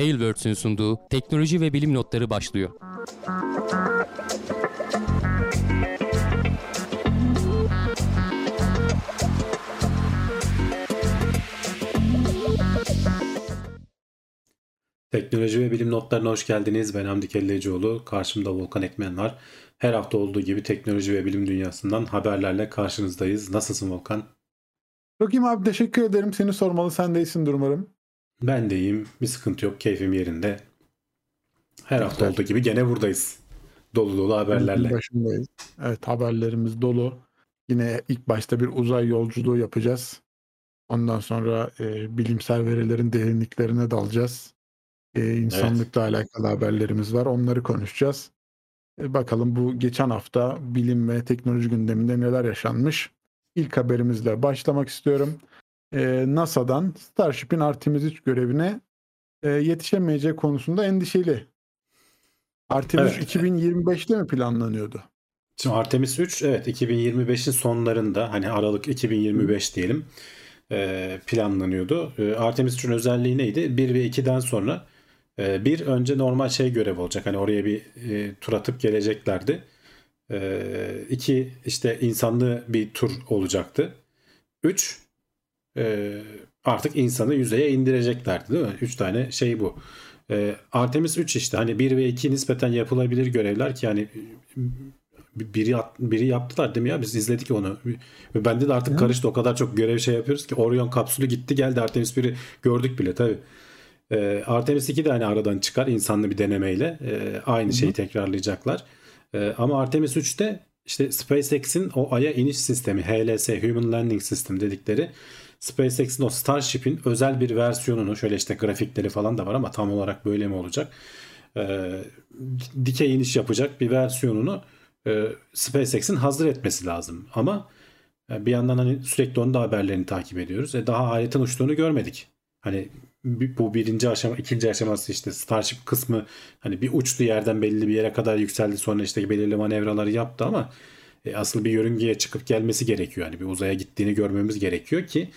Tailwords'ün sunduğu teknoloji ve bilim notları başlıyor. Teknoloji ve bilim notlarına hoş geldiniz. Ben Hamdi Kellecioğlu. Karşımda Volkan Ekmen var. Her hafta olduğu gibi teknoloji ve bilim dünyasından haberlerle karşınızdayız. Nasılsın Volkan? Çok iyiyim abi teşekkür ederim. Seni sormalı sen de iyisindir umarım. Ben de iyiyim. Bir sıkıntı yok. Keyfim yerinde. Her hafta olduğu gibi gene buradayız. Dolu dolu haberlerle. Başındayız. Evet haberlerimiz dolu. Yine ilk başta bir uzay yolculuğu yapacağız. Ondan sonra e, bilimsel verilerin derinliklerine dalacağız. E, insanlıkla evet. alakalı haberlerimiz var. Onları konuşacağız. E, bakalım bu geçen hafta bilim ve teknoloji gündeminde neler yaşanmış. İlk haberimizle başlamak istiyorum. E, NASA'dan Starship'in Artemis 3 görevine e, yetişemeyeceği konusunda endişeli. Artemis evet. 2025'te mi planlanıyordu? Şimdi Artemis 3 evet 2025'in sonlarında hani Aralık 2025 diyelim planlanıyordu. Artemis 3'ün özelliği neydi? 1 ve 2'den sonra bir önce normal şey görev olacak. Hani oraya bir tur atıp geleceklerdi. İki işte insanlı bir tur olacaktı. Üç artık insanı yüzeye indireceklerdi değil mi? Üç tane şey bu. Artemis 3 işte hani 1 ve 2 nispeten yapılabilir görevler ki yani biri biri yaptılar değil mi ya biz izledik onu. Ve bende de artık karıştı o kadar çok görev şey yapıyoruz ki Orion kapsülü gitti geldi Artemis 1'i gördük bile tabi. Ee, Artemis 2 de hani aradan çıkar insanlı bir denemeyle ee, aynı şeyi tekrarlayacaklar. Ee, ama Artemis 3'te işte SpaceX'in o Ay'a iniş sistemi HLS Human Landing System dedikleri SpaceX'in o Starship'in özel bir versiyonunu şöyle işte grafikleri falan da var ama tam olarak böyle mi olacak? Ee, dikey iniş yapacak bir versiyonunu e, SpaceX'in hazır etmesi lazım. Ama e, bir yandan hani sürekli onun da haberlerini takip ediyoruz. E, daha aletin uçtuğunu görmedik. Hani bu birinci aşama, ikinci aşaması işte Starship kısmı hani bir uçtu yerden belli bir yere kadar yükseldi sonra işte belirli manevraları yaptı ama e, asıl bir yörüngeye çıkıp gelmesi gerekiyor. Yani bir uzaya gittiğini görmemiz gerekiyor ki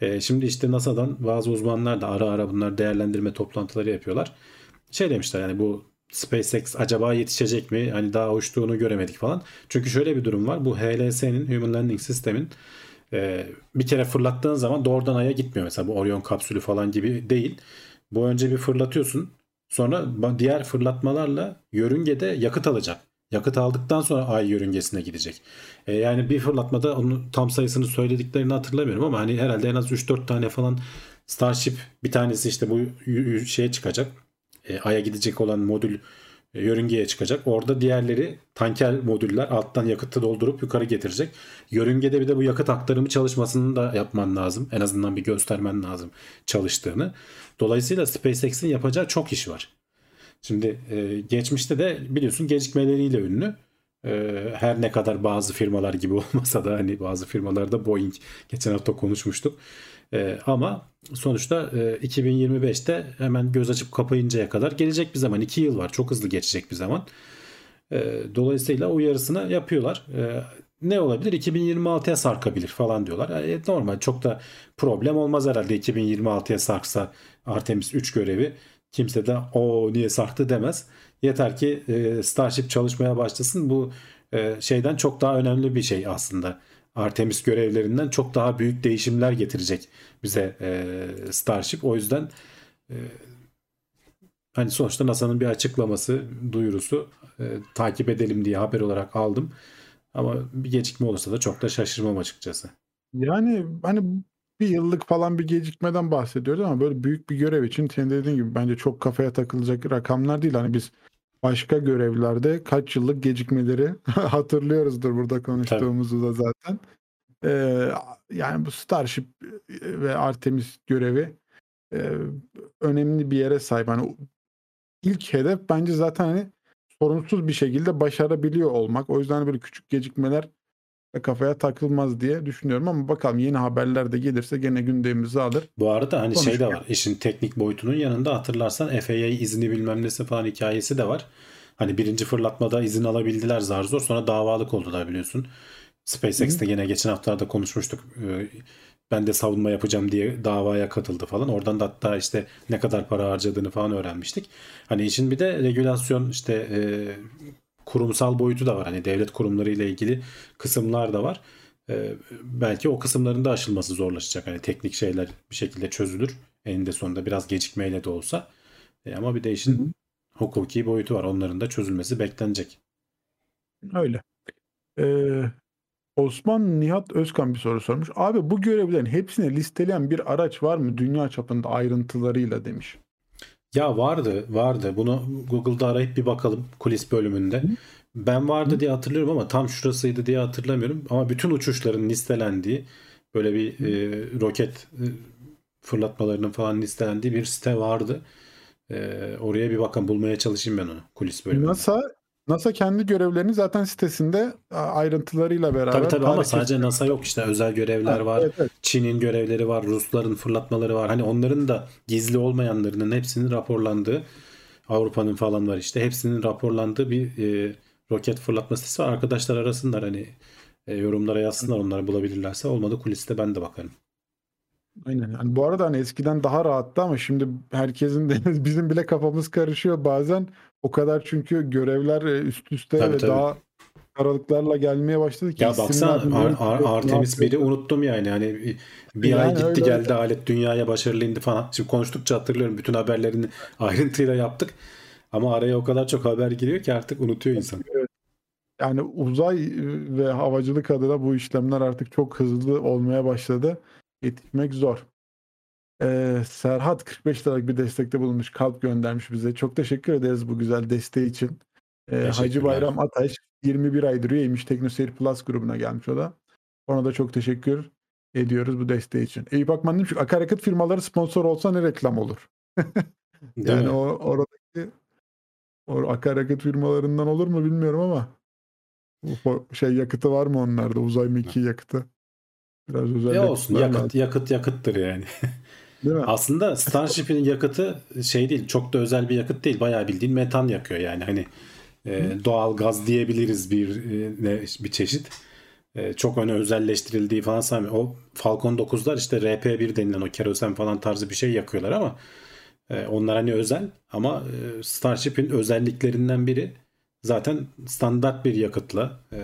e, şimdi işte NASA'dan bazı uzmanlar da ara ara bunlar değerlendirme toplantıları yapıyorlar. Şey demişler yani bu SpaceX acaba yetişecek mi? Hani daha uçtuğunu göremedik falan. Çünkü şöyle bir durum var. Bu HLS'nin Human Landing System'in e, bir kere fırlattığın zaman doğrudan Ay'a gitmiyor. Mesela bu Orion kapsülü falan gibi değil. Bu önce bir fırlatıyorsun. Sonra diğer fırlatmalarla yörüngede yakıt alacak. Yakıt aldıktan sonra ay yörüngesine gidecek. E, yani bir fırlatmada onun tam sayısını söylediklerini hatırlamıyorum ama hani herhalde en az 3-4 tane falan Starship bir tanesi işte bu şeye çıkacak e, Ay'a gidecek olan modül e, yörüngeye çıkacak. Orada diğerleri tanker modüller alttan yakıtı doldurup yukarı getirecek. Yörüngede bir de bu yakıt aktarımı çalışmasını da yapman lazım. En azından bir göstermen lazım çalıştığını. Dolayısıyla SpaceX'in yapacağı çok iş var. Şimdi e, geçmişte de biliyorsun gecikmeleriyle ünlü. E, her ne kadar bazı firmalar gibi olmasa da hani bazı firmalarda Boeing geçen hafta konuşmuştuk. E, ama sonuçta e, 2025'te hemen göz açıp kapayıncaya kadar gelecek bir zaman. 2 yıl var. Çok hızlı geçecek bir zaman. E, dolayısıyla uyarısını yapıyorlar. E, ne olabilir? 2026'ya sarkabilir falan diyorlar. E, normal çok da problem olmaz herhalde 2026'ya sarksa Artemis 3 görevi. Kimse de o niye sarktı demez. Yeter ki e, Starship çalışmaya başlasın. Bu e, şeyden çok daha önemli bir şey aslında. Artemis görevlerinden çok daha büyük değişimler getirecek bize e, Starship. O yüzden e, hani sonuçta NASA'nın bir açıklaması, duyurusu e, takip edelim diye haber olarak aldım. Ama bir gecikme olursa da çok da şaşırmam açıkçası. Yani hani bir yıllık falan bir gecikmeden bahsediyoruz ama böyle büyük bir görev için senin dediğin gibi bence çok kafaya takılacak rakamlar değil. Hani biz başka görevlerde kaç yıllık gecikmeleri hatırlıyoruzdur burada konuştuğumuzu da zaten. Ee, yani bu Starship ve Artemis görevi e, önemli bir yere sahip. Hani ilk hedef bence zaten hani sorunsuz bir şekilde başarabiliyor olmak. O yüzden böyle küçük gecikmeler kafaya takılmaz diye düşünüyorum ama bakalım yeni haberler de gelirse gene gündemimizi alır. Bu arada hani şey de var işin teknik boyutunun yanında hatırlarsan FAA izni bilmem nesi falan hikayesi de var. Hani birinci fırlatmada izin alabildiler zar zor sonra davalık oldular biliyorsun. SpaceX'te yine geçen haftalarda konuşmuştuk. Ee, ben de savunma yapacağım diye davaya katıldı falan. Oradan da hatta işte ne kadar para harcadığını falan öğrenmiştik. Hani işin bir de regülasyon işte e, kurumsal boyutu da var. Hani devlet kurumları ile ilgili kısımlar da var. E, belki o kısımların da aşılması zorlaşacak. Hani teknik şeyler bir şekilde çözülür. Eninde sonunda biraz gecikmeyle de olsa. E, ama bir de işin Hı hı. hukuki boyutu var. Onların da çözülmesi beklenecek. Öyle. Ee, Osman Nihat Özkan bir soru sormuş. Abi bu görevlerin hepsini listeleyen bir araç var mı dünya çapında ayrıntılarıyla demiş. Ya vardı, vardı. Bunu Google'da arayıp bir bakalım kulis bölümünde. Ben vardı diye hatırlıyorum ama tam şurasıydı diye hatırlamıyorum. Ama bütün uçuşların listelendiği böyle bir e, roket e, fırlatmalarının falan listelendiği bir site vardı. E, oraya bir bakın bulmaya çalışayım ben onu kulis bölümünde. NASA NASA kendi görevlerini zaten sitesinde ayrıntılarıyla beraber Tabii tabii ama sadece NASA yok işte özel görevler Ha, var. evet, evet. Çin'in görevleri var, Rusların fırlatmaları var. Hani onların da gizli olmayanlarının hepsinin raporlandığı, Avrupa'nın falan var işte. Hepsinin raporlandığı bir e, roket fırlatma sitesi var. Arkadaşlar arasınlar hani e, yorumlara yazsınlar onları bulabilirlerse. Olmadı kuliste ben de bakarım. Aynen. Yani bu arada hani eskiden daha rahattı ama şimdi herkesin de bizim bile kafamız karışıyor bazen. O kadar çünkü görevler e, üst üste Tabii, ve tabii. daha aralıklarla gelmeye başladı ki Ya baksana Ar- Ar- Artemis ne 1'i unuttum yani. Hani bir Yani ay gitti öyle, geldi öyle. alet dünyaya başarılı indi falan. Şimdi konuştukça hatırlıyorum bütün haberlerini ayrıntıyla yaptık. Ama araya o kadar çok haber giriyor ki artık unutuyor insan. Yani uzay ve havacılık adına bu işlemler artık çok hızlı olmaya başladı. Yetişmek zor. Ee, Serhat 45 liralık bir destekte bulunmuş. Kalp göndermiş bize. Çok teşekkür ederiz bu güzel desteği için. Ee, Hacı. Bayram Ataş 21 aydır üyeymiş. TeknoSeyir Plus grubuna gelmiş o da. Ona da çok teşekkür ediyoruz bu desteği için. Eyüp Akman demiş ki akaryakıt firmaları sponsor olsa ne reklam olur? Yani o oradaki o akaryakıt firmalarından olur mu bilmiyorum ama şey yakıtı var mı onlarda? Uzay mekiği yakıtı. Biraz özel Ne olsun yakıt lazım, yakıt yakıttır yani. değil mi? Aslında Starship'in yakıtı şey değil çok da özel bir yakıt değil bayağı bildiğin metan yakıyor yani hani e, doğal gaz diyebiliriz bir e, bir çeşit. E, çok öne özelleştirildiği falan sanmıyorum. O Falcon 9'lar işte RP1 denilen o kerosen falan tarzı bir şey yakıyorlar ama e, onlar hani özel ama e, Starship'in özelliklerinden biri zaten standart bir yakıtla e,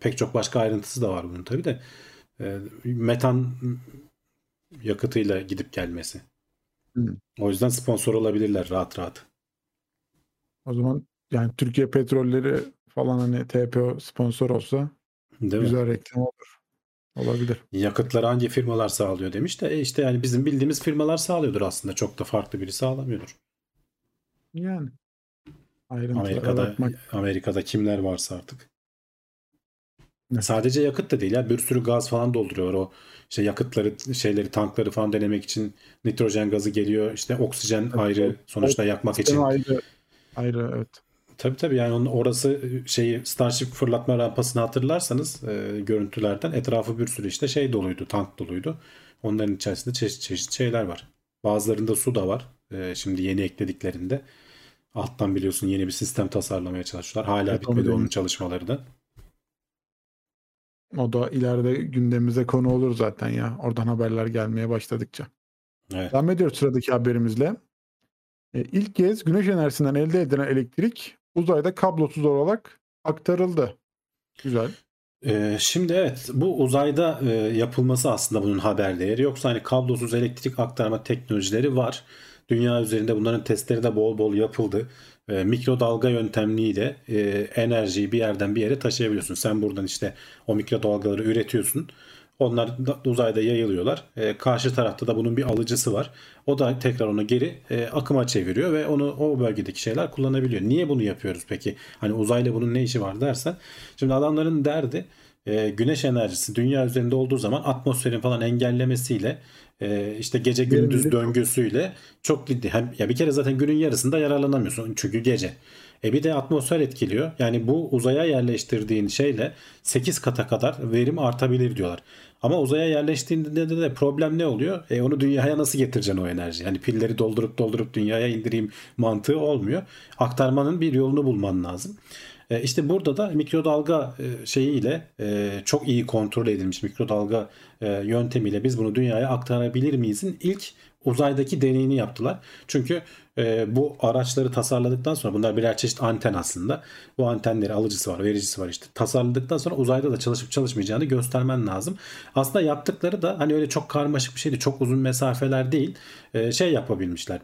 pek çok başka ayrıntısı da var bunun tabii de e, metan yakıtıyla gidip gelmesi. Hı. O yüzden sponsor olabilirler rahat rahat. O zaman yani Türkiye Petrolleri falan hani TPO sponsor olsa Değil mi? güzel reklam olur. Olabilir. Yakıtları hangi firmalar sağlıyor demiş de e işte yani bizim bildiğimiz firmalar sağlıyordur aslında. Çok da farklı biri sağlamıyordur. Yani ayrıntılara Amerika'da bakmak Amerika'da kimler varsa artık. Evet. Sadece yakıt da değil ya bir sürü gaz falan dolduruyorlar o işte yakıtları şeyleri tankları falan denemek için nitrojen gazı geliyor işte oksijen ayrı sonuçta yakmak için. ayrı ayrı evet. Tabii tabii yani onun orası şeyi Starship fırlatma rampasını hatırlarsanız e, görüntülerden etrafı bir sürü işte şey doluydu, tank doluydu. Onların içerisinde çeşit çeşit şeyler var. Bazılarında su da var. E, şimdi yeni eklediklerinde. Alttan biliyorsun yeni bir sistem tasarlamaya çalışıyorlar. Hala Evet, bitmedi onun çalışmaları da. O da ileride gündemimize konu olur zaten ya. Oradan haberler gelmeye başladıkça. Evet. Devam ediyoruz sıradaki haberimizle. E, ilk kez güneş enerjisinden elde edilen elektrik uzayda kablosuz olarak aktarıldı. Güzel. Ee, şimdi evet bu uzayda e, yapılması aslında bunun haber değeri. Yoksa hani kablosuz elektrik aktarma teknolojileri var. Dünya üzerinde bunların testleri de bol bol yapıldı. E, mikrodalga yöntemliyle e, enerjiyi bir yerden bir yere taşıyabiliyorsun. Sen buradan işte o mikrodalgaları üretiyorsun. Onlar da uzayda yayılıyorlar. E, karşı tarafta da bunun bir alıcısı var. O da tekrar onu geri e, akıma çeviriyor ve onu o bölgedeki şeyler kullanabiliyor. Niye bunu yapıyoruz peki? Hani uzayla bunun ne işi var dersen. Şimdi adamların derdi e, güneş enerjisi dünya üzerinde olduğu zaman atmosferin falan engellemesiyle e, işte gece gündüz döngüsüyle çok ciddi. Hem, ya bir kere zaten günün yarısında yararlanamıyorsun çünkü gece. E bir de atmosfer etkiliyor. Yani bu uzaya yerleştirdiğin şeyle 8 kata kadar verim artabilir diyorlar. Ama uzaya yerleştiğinde de, de problem ne oluyor? E onu dünyaya nasıl getireceksin o enerji? Yani pilleri doldurup doldurup dünyaya indireyim mantığı olmuyor. Aktarmanın bir yolunu bulman lazım. E, işte burada da mikrodalga e, şeyiyle e, çok iyi kontrol edilmiş mikrodalga e, yöntemiyle biz bunu dünyaya aktarabilir miyizin ilk uzaydaki deneyini yaptılar. Çünkü bu araçları tasarladıktan sonra bunlar birer çeşit anten aslında. Bu antenleri alıcısı var, vericisi var işte. Tasarladıktan sonra uzayda da çalışıp çalışmayacağını göstermen lazım. Aslında yaptıkları da hani öyle çok karmaşık bir şeydi. Çok uzun mesafeler değil. Şey yapabilmişler.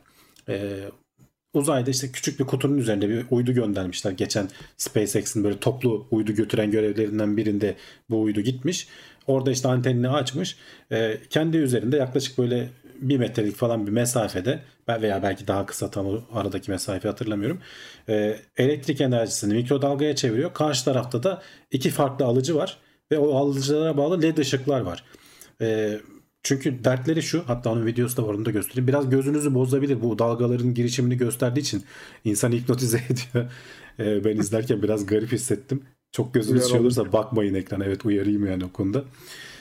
Uzayda işte küçük bir kutunun üzerinde bir uydu göndermişler. Geçen SpaceX'in böyle toplu uydu götüren görevlerinden birinde bu uydu gitmiş. Orada işte antenini açmış. E, kendi üzerinde yaklaşık böyle bir metrelik falan bir mesafede veya belki daha kısa tam aradaki mesafeyi hatırlamıyorum. E, elektrik enerjisini mikrodalgaya çeviriyor. Karşı tarafta da iki farklı alıcı var ve o alıcılara bağlı led ışıklar var. E, çünkü dertleri şu hatta onun videosu da var onu da göstereyim. Biraz gözünüzü bozabilir bu dalgaların girişimini gösterdiği için insan hipnotize ediyor. E, ben izlerken biraz garip hissettim. Çok gözünüz şey olursa bakmayın ekrana. Evet uyarayım yani o konuda.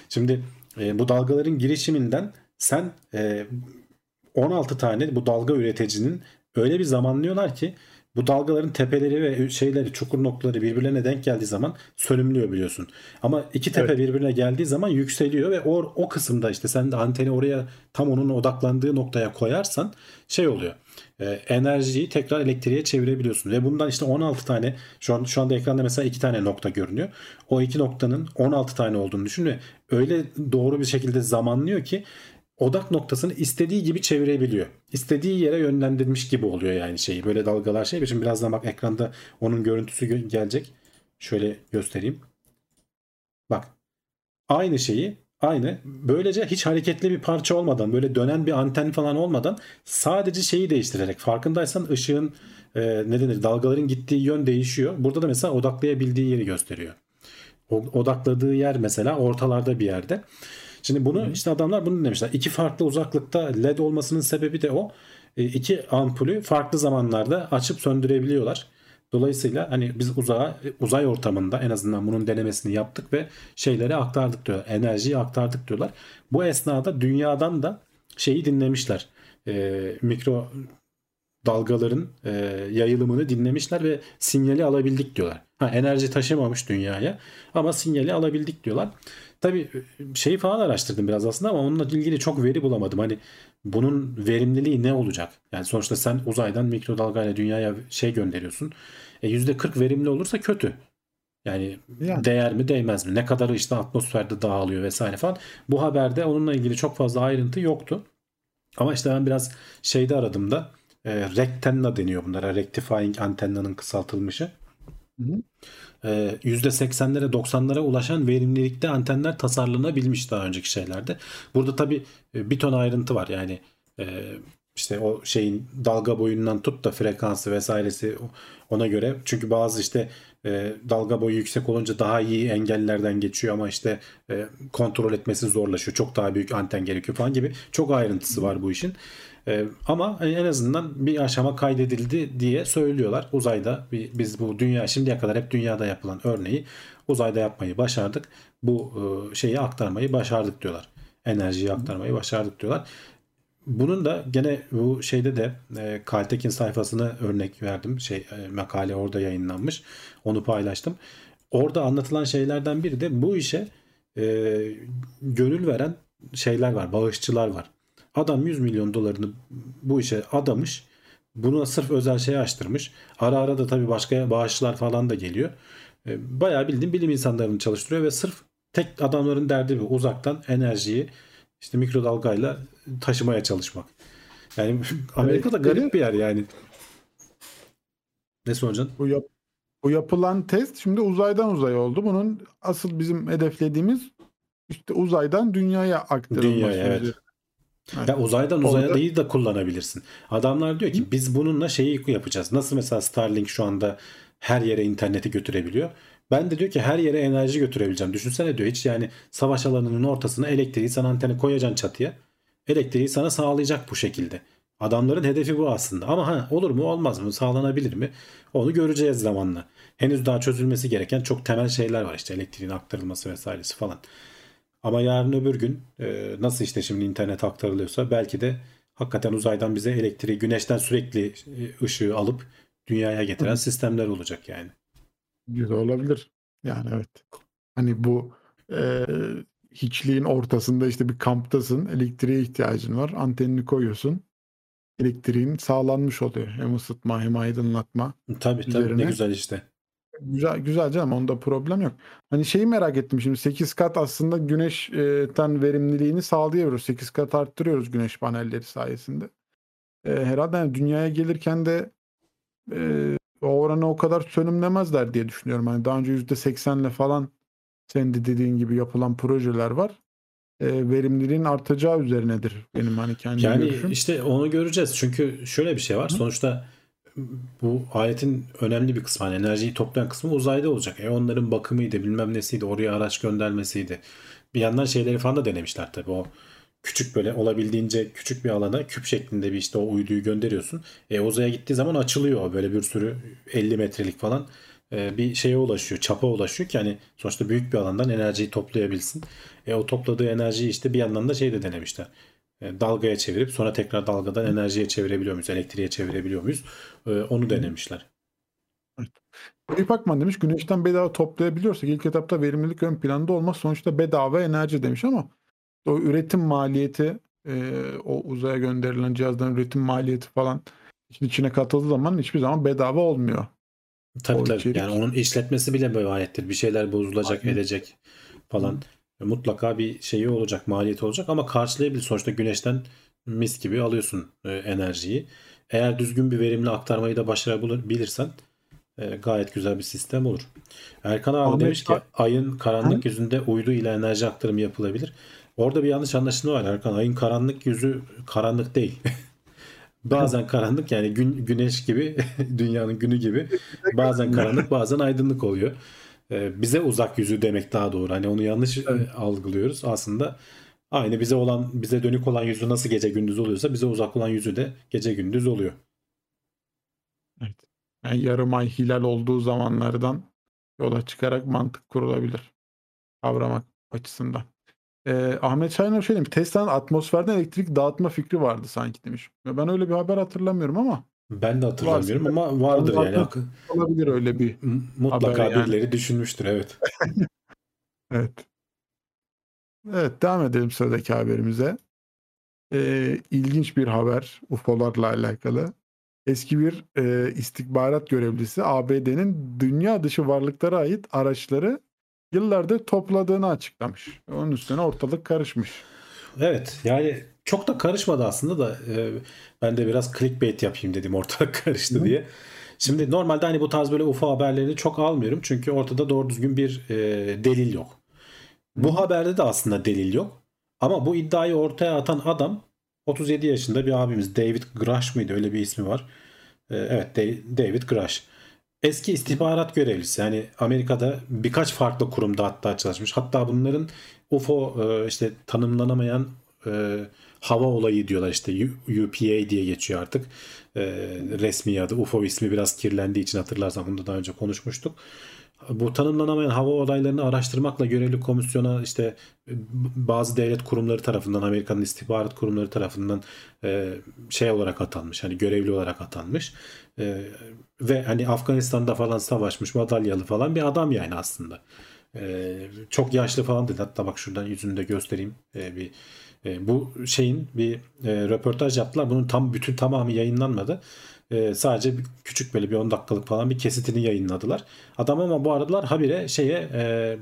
Şimdi e, bu dalgaların girişiminden sen e, 16 tane bu dalga üreticinin öyle bir zamanlıyorlar ki bu dalgaların tepeleri ve şeyleri çukur noktaları birbirlerine denk geldiği zaman sönümlüyor biliyorsun. Ama iki tepe evet. birbirine geldiği zaman yükseliyor ve o, o kısımda işte sen de anteni oraya tam onun odaklandığı noktaya koyarsan şey oluyor. E, enerjiyi tekrar elektriğe çevirebiliyorsun. Ve bundan işte 16 tane şu an şu anda ekranda mesela iki tane nokta görünüyor. O iki noktanın 16 tane olduğunu düşün ve öyle doğru bir şekilde zamanlıyor ki odak noktasını istediği gibi çevirebiliyor. İstediği yere yönlendirmiş gibi oluyor yani şeyi. Böyle dalgalar şey. Şimdi birazdan bak ekranda onun görüntüsü gelecek. Şöyle göstereyim. Bak. Aynı şeyi aynı. Böylece hiç hareketli bir parça olmadan böyle dönen bir anten falan olmadan sadece şeyi değiştirerek farkındaysan ışığın e, ne denir dalgaların gittiği yön değişiyor. Burada da mesela odaklayabildiği yeri gösteriyor. O, odakladığı yer mesela ortalarda bir yerde. Şimdi bunu işte adamlar bunu demişler. İki farklı uzaklıkta led olmasının sebebi de o. E, iki ampulü farklı zamanlarda açıp söndürebiliyorlar. Dolayısıyla hani biz uzağa, uzay ortamında en azından bunun denemesini yaptık ve şeyleri aktardık diyor. Enerjiyi aktardık diyorlar. Bu esnada dünyadan da şeyi dinlemişler. E, mikro dalgaların e, yayılımını dinlemişler ve sinyali alabildik diyorlar. Ha, enerji taşımamış dünyaya ama sinyali alabildik diyorlar. Tabii şeyi falan araştırdım biraz aslında ama onunla ilgili çok veri bulamadım. Hani bunun verimliliği ne olacak? Yani sonuçta sen uzaydan mikrodalgayla dünyaya şey gönderiyorsun. E %40 verimli olursa kötü. Yani, yani değer mi değmez mi? Ne kadar işte atmosferde dağılıyor vesaire falan. Bu haberde onunla ilgili çok fazla ayrıntı yoktu. Ama işte ben biraz şeyde aradım da e, Rectenna deniyor bunlara. Rectifying antenna'nın kısaltılmışı. Hı hı. %80'lere 90'lara ulaşan verimlilikte antenler tasarlanabilmiş daha önceki şeylerde. Burada tabi e, bir ton ayrıntı var yani e, işte o şeyin dalga boyundan tut da frekansı vesairesi ona göre. Çünkü bazı işte e, dalga boyu yüksek olunca daha iyi engellerden geçiyor ama işte kontrol etmesi zorlaşıyor. Çok daha büyük anten gerekiyor falan gibi çok ayrıntısı var bu işin. E, ama en azından bir aşama kaydedildi diye söylüyorlar. Uzayda biz bu dünya şimdiye kadar hep dünyada yapılan örneği uzayda yapmayı başardık. Bu e, şeyi aktarmayı başardık diyorlar. Enerjiyi aktarmayı başardık diyorlar. Bunun da gene bu şeyde de e, Kaltekin sayfasına örnek verdim. Şey e, makale orada yayınlanmış. Onu paylaştım. Orada anlatılan şeylerden biri de bu işe e, gönül veren şeyler var, bağışçılar var. Adam 100 milyon dolarını bu işe adamış. Buna sırf özel şey açtırmış. Ara ara da tabii başka bağışçılar falan da geliyor. E, bayağı bildiğim bilim insanlarını çalıştırıyor ve sırf tek adamların derdi bu. Uzaktan enerjiyi işte mikrodalgayla taşımaya çalışmak. Yani Amerika da garip bir yer yani. Ne soracaksın? Bu, yap, bu yapılan test şimdi uzaydan uzay oldu. Bunun asıl bizim hedeflediğimiz işte uzaydan dünyaya aktarılması. Dünyaya evet. Ya uzaydan uzaya değil de kullanabilirsin. Adamlar diyor ki Hı? biz bununla şeyi yapacağız. Nasıl mesela Starlink şu anda her yere interneti götürebiliyor. Ben de diyor ki her yere enerji götürebileceğim. Düşünsene diyor hiç yani savaş alanının ortasına elektriği sen anteni koyacaksın çatıya. Elektriği sana sağlayacak bu şekilde. Adamların hedefi bu aslında. Ama ha, olur mu olmaz mı sağlanabilir mi? Onu göreceğiz zamanla. Henüz daha çözülmesi gereken çok temel şeyler var işte elektriğin aktarılması vesairesi falan. Ama yarın öbür gün e, nasıl işte şimdi internet aktarılıyorsa belki de hakikaten uzaydan bize elektriği güneşten sürekli e, ışığı alıp dünyaya getiren Hı. sistemler olacak yani. Güzel olabilir. Yani evet. Hani bu e, hiçliğin ortasında işte bir kamptasın. Elektriğe ihtiyacın var. Antenini koyuyorsun. Elektriğin sağlanmış oluyor. Hem ısıtma hem aydınlatma. Tabii tabii ne Üzerine- güzel işte. Güzel güzel canım onda problem yok. Hani şeyi merak ettim şimdi 8 kat aslında güneşten verimliliğini sağlayabiliyoruz. 8 kat arttırıyoruz güneş panelleri sayesinde. E, herhalde yani dünyaya gelirken de e, o oranı o kadar sönümlemezler diye düşünüyorum. Hani daha önce %80'le falan senin de dediğin gibi yapılan projeler var. E, verimliliğin artacağı üzerinedir benim hani kendi Yani görüşüm. işte onu göreceğiz. Çünkü şöyle bir şey var. Hı. Sonuçta bu aletin önemli bir kısmı hani enerjiyi toplayan kısmı uzayda olacak. E onların bakımıydı, bilmem nesiydi, oraya araç göndermesiydi. Bir yandan şeyleri falan da denemişler tabii. O küçük böyle olabildiğince küçük bir alana küp şeklinde bir işte o uyduyu gönderiyorsun. E uzaya gittiği zaman açılıyor böyle bir sürü 50 metrelik falan e, bir şeye ulaşıyor, çapa ulaşıyor ki hani sonuçta büyük bir alandan enerjiyi toplayabilsin. E o topladığı enerjiyi işte bir yandan da şey de denemişler. E, dalgaya çevirip sonra tekrar dalgadan enerjiye çevirebiliyor muyuz? Elektriğe çevirebiliyor muyuz? E, onu denemişler. Eyüp Akman demiş güneşten bedava toplayabiliyorsak ilk etapta verimlilik ön planda olmaz. Sonuçta bedava enerji demiş ama o üretim maliyeti e, o uzaya gönderilen cihazdan üretim maliyeti falan içine katıldığı zaman hiçbir zaman bedava olmuyor. Tabii O tabii. içerik- Yani onun işletmesi bile müvayettir. Bir şeyler bozulacak, Aynen. edecek falan. Mutlaka bir şeyi olacak, maliyeti olacak ama karşılayabilir. Sonuçta güneşten mis gibi alıyorsun e, enerjiyi. Eğer düzgün bir verimli aktarmayı da başarabilirsen e, gayet güzel bir sistem olur. Erkan abi Ahmet demiş ki ayın karanlık yüzünde uydu ile enerji aktarımı yapılabilir. Orada bir yanlış anlaşılma var Erkan. Ayın karanlık yüzü karanlık değil. Bazen karanlık yani gün, güneş gibi dünyanın günü gibi bazen karanlık bazen aydınlık oluyor. Ee, bize uzak yüzü demek daha doğru. Hani onu yanlış e, Evet. algılıyoruz. Aslında aynı bize olan bize dönük olan yüzü nasıl gece gündüz oluyorsa bize uzak olan yüzü de gece gündüz oluyor. Evet. Yani yarım ay hilal olduğu zamanlardan yola çıkarak mantık kurulabilir. Kavramak açısından. Ee, Ahmet Şahinor şey demiş. Tesla'nın atmosferden elektrik dağıtma fikri vardı sanki demiş. Ya Ben öyle bir haber hatırlamıyorum ama Ben de hatırlamıyorum Varsa- ama vardır yani. Olabilir öyle bir. Mutlaka yani. birileri düşünmüştür evet. Evet. Evet devam edelim sıradaki haberimize. Ee, ilginç bir haber UFO'larla alakalı. Eski bir e, istihbarat görevlisi ABD'nin dünya dışı varlıklara ait araçları yıllardır topladığını açıklamış. Onun üstüne ortalık karışmış. Evet yani çok da karışmadı aslında da e, ben de biraz clickbait yapayım dedim ortalık karıştı Hı. diye. Şimdi normalde hani bu tarz böyle UFO haberlerini çok almıyorum çünkü ortada doğru düzgün bir e, delil yok. Bu haberde de aslında delil yok. Ama bu iddiayı ortaya atan adam 37 yaşında bir abimiz David Grush mıydı öyle bir ismi var. E, evet Da- David Grush. Eski istihbarat görevlisi yani Amerika'da birkaç farklı kurumda hatta çalışmış. Hatta bunların UFO e, işte tanımlanamayan e, hava olayı diyorlar işte UPA diye geçiyor artık. E, resmi adı UFO ismi biraz kirlendiği için hatırlarsan bunu da daha önce konuşmuştuk. Bu tanımlanamayan hava olaylarını araştırmakla görevli komisyona işte e, bazı devlet kurumları tarafından Amerika'nın istihbarat kurumları tarafından e, şey olarak atanmış. Hani görevli olarak atanmış. E, ve hani Afganistan'da falan savaşmış madalyalı falan bir adam yani aslında. E, çok yaşlı falan dedi. Hatta bak şuradan yüzünü de göstereyim. E, bir e, bu şeyin bir e, röportaj yaptılar. Bunun tam bütün tamamı yayınlanmadı. E, sadece bir, küçük böyle bir 10 dakikalık falan bir kesitini yayınladılar. Adam ama bu aralar habire şeye e,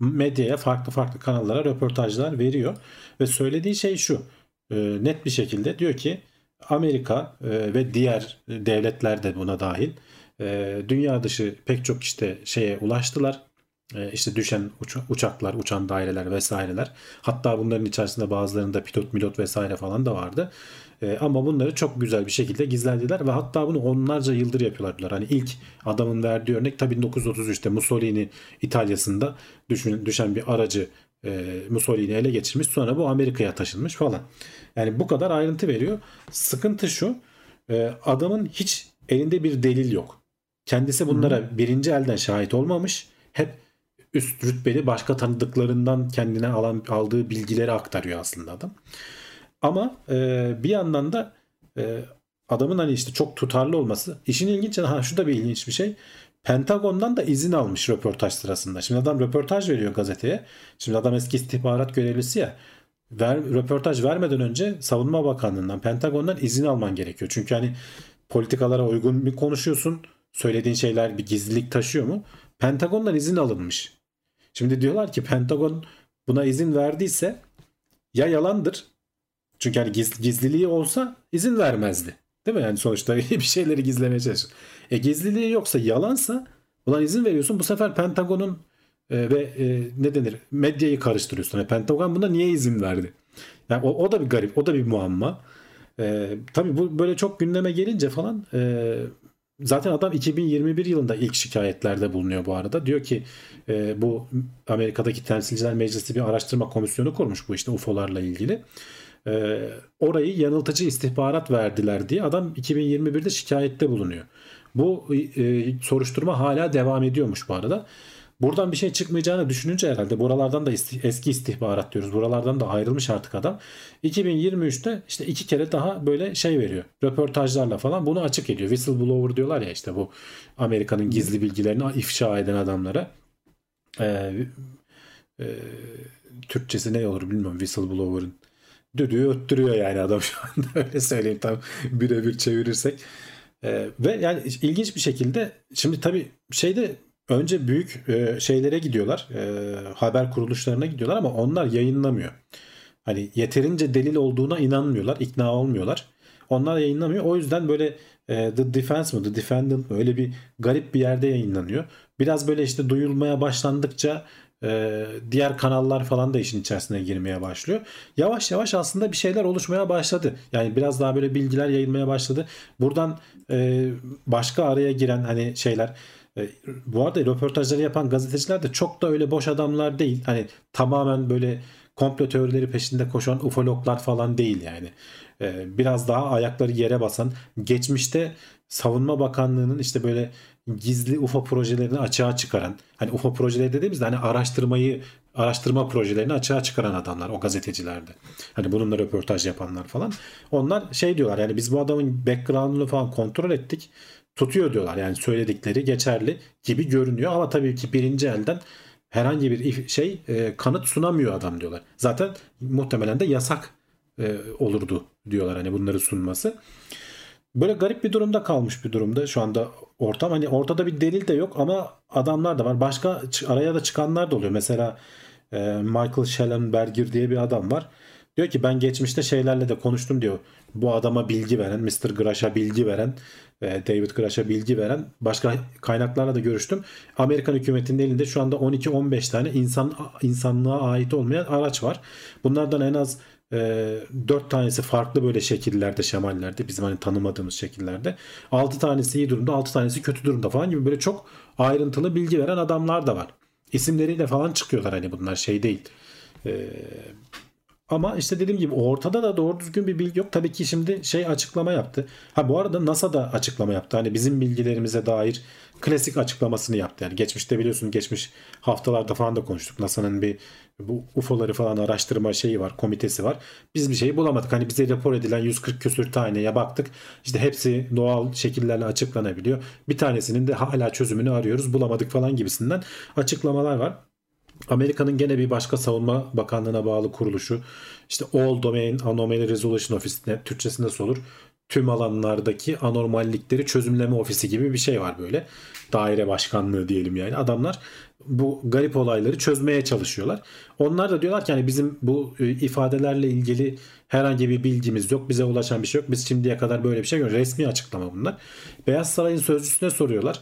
medyaya farklı farklı kanallara röportajlar veriyor ve söylediği şey şu e, net bir şekilde diyor ki Amerika e, ve diğer devletler de buna dahil e, dünya dışı pek çok işte şeye ulaştılar. E, işte düşen uça- uçaklar, uçan daireler vesaireler. Hatta bunların içerisinde bazılarında pilot milot vesaire falan da vardı. E, ama bunları çok güzel bir şekilde gizlediler ve hatta bunu onlarca yıldır yapıyorlar. Hani ilk adamın verdiği örnek tabii 1933'te Mussolini İtalya'sında düşün, düşen bir aracı e, Mussolini ele geçirmiş. Sonra bu Amerika'ya taşınmış falan. Yani bu kadar ayrıntı veriyor. Sıkıntı şu. e, adamın hiç elinde bir delil yok. Kendisi bunlara birinci elden şahit olmamış. Hep üst rütbeli başka tanıdıklarından kendine alan aldığı bilgileri aktarıyor aslında adam. Ama e, bir yandan da e, adamın hani işte çok tutarlı olması. İşin ilginç ha şu da bir ilginç bir şey. Pentagon'dan da izin almış röportaj sırasında. Şimdi adam röportaj veriyor gazeteye. Şimdi adam eski istihbarat görevlisi ya. Ver, röportaj vermeden önce Savunma Bakanlığı'ndan, Pentagon'dan izin alman gerekiyor. Çünkü hani politikalara uygun mu konuşuyorsun? Söylediğin şeyler bir gizlilik taşıyor mu? Pentagon'dan izin alınmış. Şimdi diyorlar ki Pentagon buna izin verdiyse ya yalandır. Çünkü hani giz, gizliliği olsa izin vermezdi. Değil mi? Yani sonuçta bir şeyleri gizlemeye çalışıyor. E gizliliği yoksa yalansa buna izin veriyorsun. Bu sefer Pentagon'un e, ve e, ne denir medyayı karıştırıyorsun. Yani Pentagon buna niye izin verdi? Yani o, o da bir garip. O da bir muamma. E, tabii bu böyle çok gündeme gelince falan e, Zaten adam 2021 yılında ilk şikayetlerde bulunuyor bu arada. Diyor ki e, bu Amerika'daki Temsilciler Meclisi bir araştırma komisyonu kurmuş bu işte UFO'larla ilgili. E, orayı yanıltıcı istihbarat verdiler diye adam 2021'de şikayette bulunuyor. Bu e, soruşturma hala devam ediyormuş bu arada. Buradan bir şey çıkmayacağını düşününce herhalde buralardan da eski istihbarat diyoruz. Buralardan da ayrılmış artık adam. 2023'te işte iki kere daha böyle şey veriyor. Röportajlarla falan bunu açık ediyor. Whistleblower diyorlar ya işte bu Amerika'nın gizli bilgilerini ifşa eden adamlara. Ee, e, Türkçesi ne olur bilmiyorum whistleblower'ın. Düdüğü öttürüyor yani adam şu anda öyle söyleyeyim tam birebir çevirirsek. Ee, ve yani ilginç bir şekilde şimdi tabii şeyde önce büyük e, şeylere gidiyorlar. E, haber kuruluşlarına gidiyorlar ama onlar yayınlamıyor. Hani yeterince delil olduğuna inanmıyorlar, ikna olmuyorlar. Onlar yayınlamıyor. O yüzden böyle e, The Defense mı, The Defendant mı öyle bir garip bir yerde yayınlanıyor. Biraz böyle işte duyulmaya başlandıkça e, diğer kanallar falan da işin içerisine girmeye başlıyor. Yavaş yavaş aslında bir şeyler oluşmaya başladı. Yani biraz daha böyle bilgiler yayılmaya başladı. Buradan e, başka araya giren hani şeyler e, bu arada röportajları yapan gazeteciler de çok da öyle boş adamlar değil. Hani tamamen böyle komplo teorileri peşinde koşan ufologlar falan değil yani. E, biraz daha ayakları yere basan, geçmişte Savunma Bakanlığı'nın işte böyle gizli UFO projelerini açığa çıkaran, hani UFO projeleri dediğimizde hani araştırmayı araştırma projelerini açığa çıkaran adamlar o gazetecilerde. Hani bununla röportaj yapanlar falan. Onlar şey diyorlar yani biz bu adamın background'unu falan kontrol ettik tutuyor diyorlar. Yani söyledikleri geçerli gibi görünüyor ama tabii ki birinci elden herhangi bir şey e, kanıt sunamıyor adam diyorlar. Zaten muhtemelen de yasak e, olurdu diyorlar hani bunları sunması. Böyle garip bir durumda kalmış bir durumda şu anda ortam. Hani ortada bir delil de yok ama adamlar da var. Başka araya da çıkanlar da oluyor. Mesela e, Michael Schellenberger diye bir adam var. Diyor ki ben geçmişte şeylerle de konuştum diyor. Bu adama bilgi veren, Mr. Grash'a bilgi veren, David Grash'a bilgi veren başka kaynaklarla da görüştüm. Amerikan hükümetinin elinde şu anda 12-15 tane insan insanlığa ait olmayan araç var. Bunlardan en az e, 4 tanesi farklı böyle şekillerde, şemallerde, bizim hani tanımadığımız şekillerde. 6 tanesi iyi durumda, 6 tanesi kötü durumda falan gibi böyle çok ayrıntılı bilgi veren adamlar da var. İsimleriyle falan çıkıyorlar hani bunlar şey değil. E, ama işte dediğim gibi ortada da doğru düzgün bir bilgi yok. Tabii ki şimdi şey açıklama yaptı. Ha bu arada NASA da açıklama yaptı. Hani bizim bilgilerimize dair klasik açıklamasını yaptı. Yani geçmişte biliyorsun geçmiş haftalarda falan da konuştuk. NASA'nın bir bu UFO'ları falan araştırma şeyi var, komitesi var. Biz bir şeyi bulamadık. Hani bize rapor edilen 140 küsür taneye baktık. İşte hepsi doğal şekillerle açıklanabiliyor. Bir tanesinin de hala çözümünü arıyoruz. Bulamadık falan gibisinden açıklamalar var. Amerika'nın gene bir başka savunma bakanlığına bağlı kuruluşu işte All Domain Anomaly Resolution Office Türkçesi nasıl olur? Tüm alanlardaki anormallikleri çözümleme ofisi gibi bir şey var böyle. Daire başkanlığı diyelim yani. Adamlar bu garip olayları çözmeye çalışıyorlar. Onlar da diyorlar ki hani bizim bu e, ifadelerle ilgili herhangi bir bilgimiz yok. Bize ulaşan bir şey yok. Biz şimdiye kadar böyle bir şey görmedik. Resmi açıklama bunlar. Beyaz Saray'ın sözcüsüne soruyorlar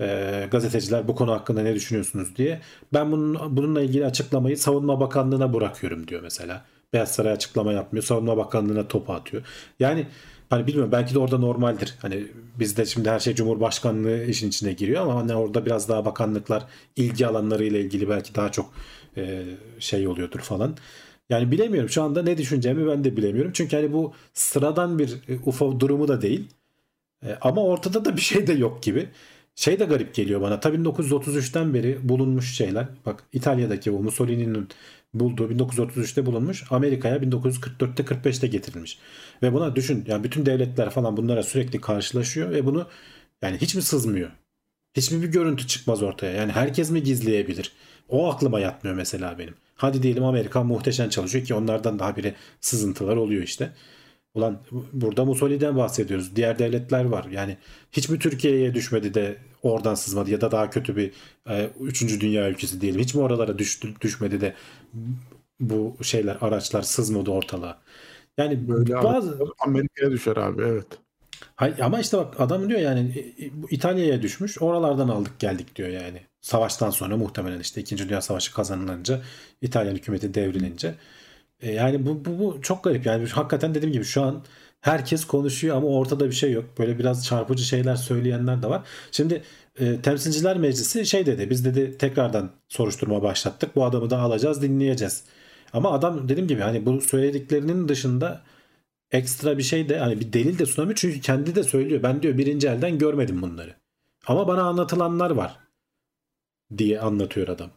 e, gazeteciler bu konu hakkında ne düşünüyorsunuz diye. Ben bunun, bununla ilgili açıklamayı Savunma Bakanlığı'na bırakıyorum diyor mesela. Beyaz Saray açıklama yapmıyor. Savunma Bakanlığı'na topu atıyor. Yani hani bilmiyorum belki de orada normaldir. Hani bizde şimdi her şey Cumhurbaşkanlığı işin içine giriyor ama hani orada biraz daha bakanlıklar ilgi alanlarıyla ilgili belki daha çok e, şey oluyordur falan. Yani bilemiyorum şu anda ne düşüneceğimi ben de bilemiyorum. Çünkü hani bu sıradan bir e, UFO durumu da değil. E, ama ortada da bir şey de yok gibi. Şey de garip geliyor bana. Tabii 1933'ten beri bulunmuş şeyler. Bak İtalya'daki o Mussolini'nin bulduğu 1933'te bulunmuş. Amerika'ya 1944'te 45'te getirilmiş. Ve buna düşün yani bütün devletler falan bunlara sürekli karşılaşıyor ve bunu yani hiç mi sızmıyor? Hiçbir bir görüntü çıkmaz ortaya. Yani herkes mi gizleyebilir? O aklıma yatmıyor mesela benim. Hadi diyelim Amerika muhteşem çalışıyor ki onlardan daha biri sızıntılar oluyor işte. Ulan burada Mussolini'den bahsediyoruz. Diğer devletler var. Yani hiç mi Türkiye'ye düşmedi de oradan sızmadı ya da daha kötü bir e, üçüncü dünya ülkesi diyelim. Hiç mi oralara düştü, düşmedi de bu şeyler araçlar sızmadı ortalığa. Yani Böyle bazı Amerika'ya düşer abi evet. Hayır, ama işte bak adam diyor yani e, bu İtalya'ya düşmüş. Oralardan aldık geldik diyor yani. Savaştan sonra muhtemelen işte 2. Dünya Savaşı kazanılınca İtalyan hükümeti devrilince. E, yani bu, bu, bu çok garip yani hakikaten dediğim gibi şu an herkes konuşuyor ama ortada bir şey yok. Böyle biraz çarpıcı şeyler söyleyenler de var. Şimdi e, Temsilciler Meclisi şey dedi biz dedi tekrardan soruşturma başlattık. Bu adamı da alacağız dinleyeceğiz. Ama adam dediğim gibi hani bu söylediklerinin dışında ekstra bir şey de hani bir delil de sunamıyor. Çünkü kendi de söylüyor. Ben diyor birinci elden görmedim bunları. Ama bana anlatılanlar var diye anlatıyor adam.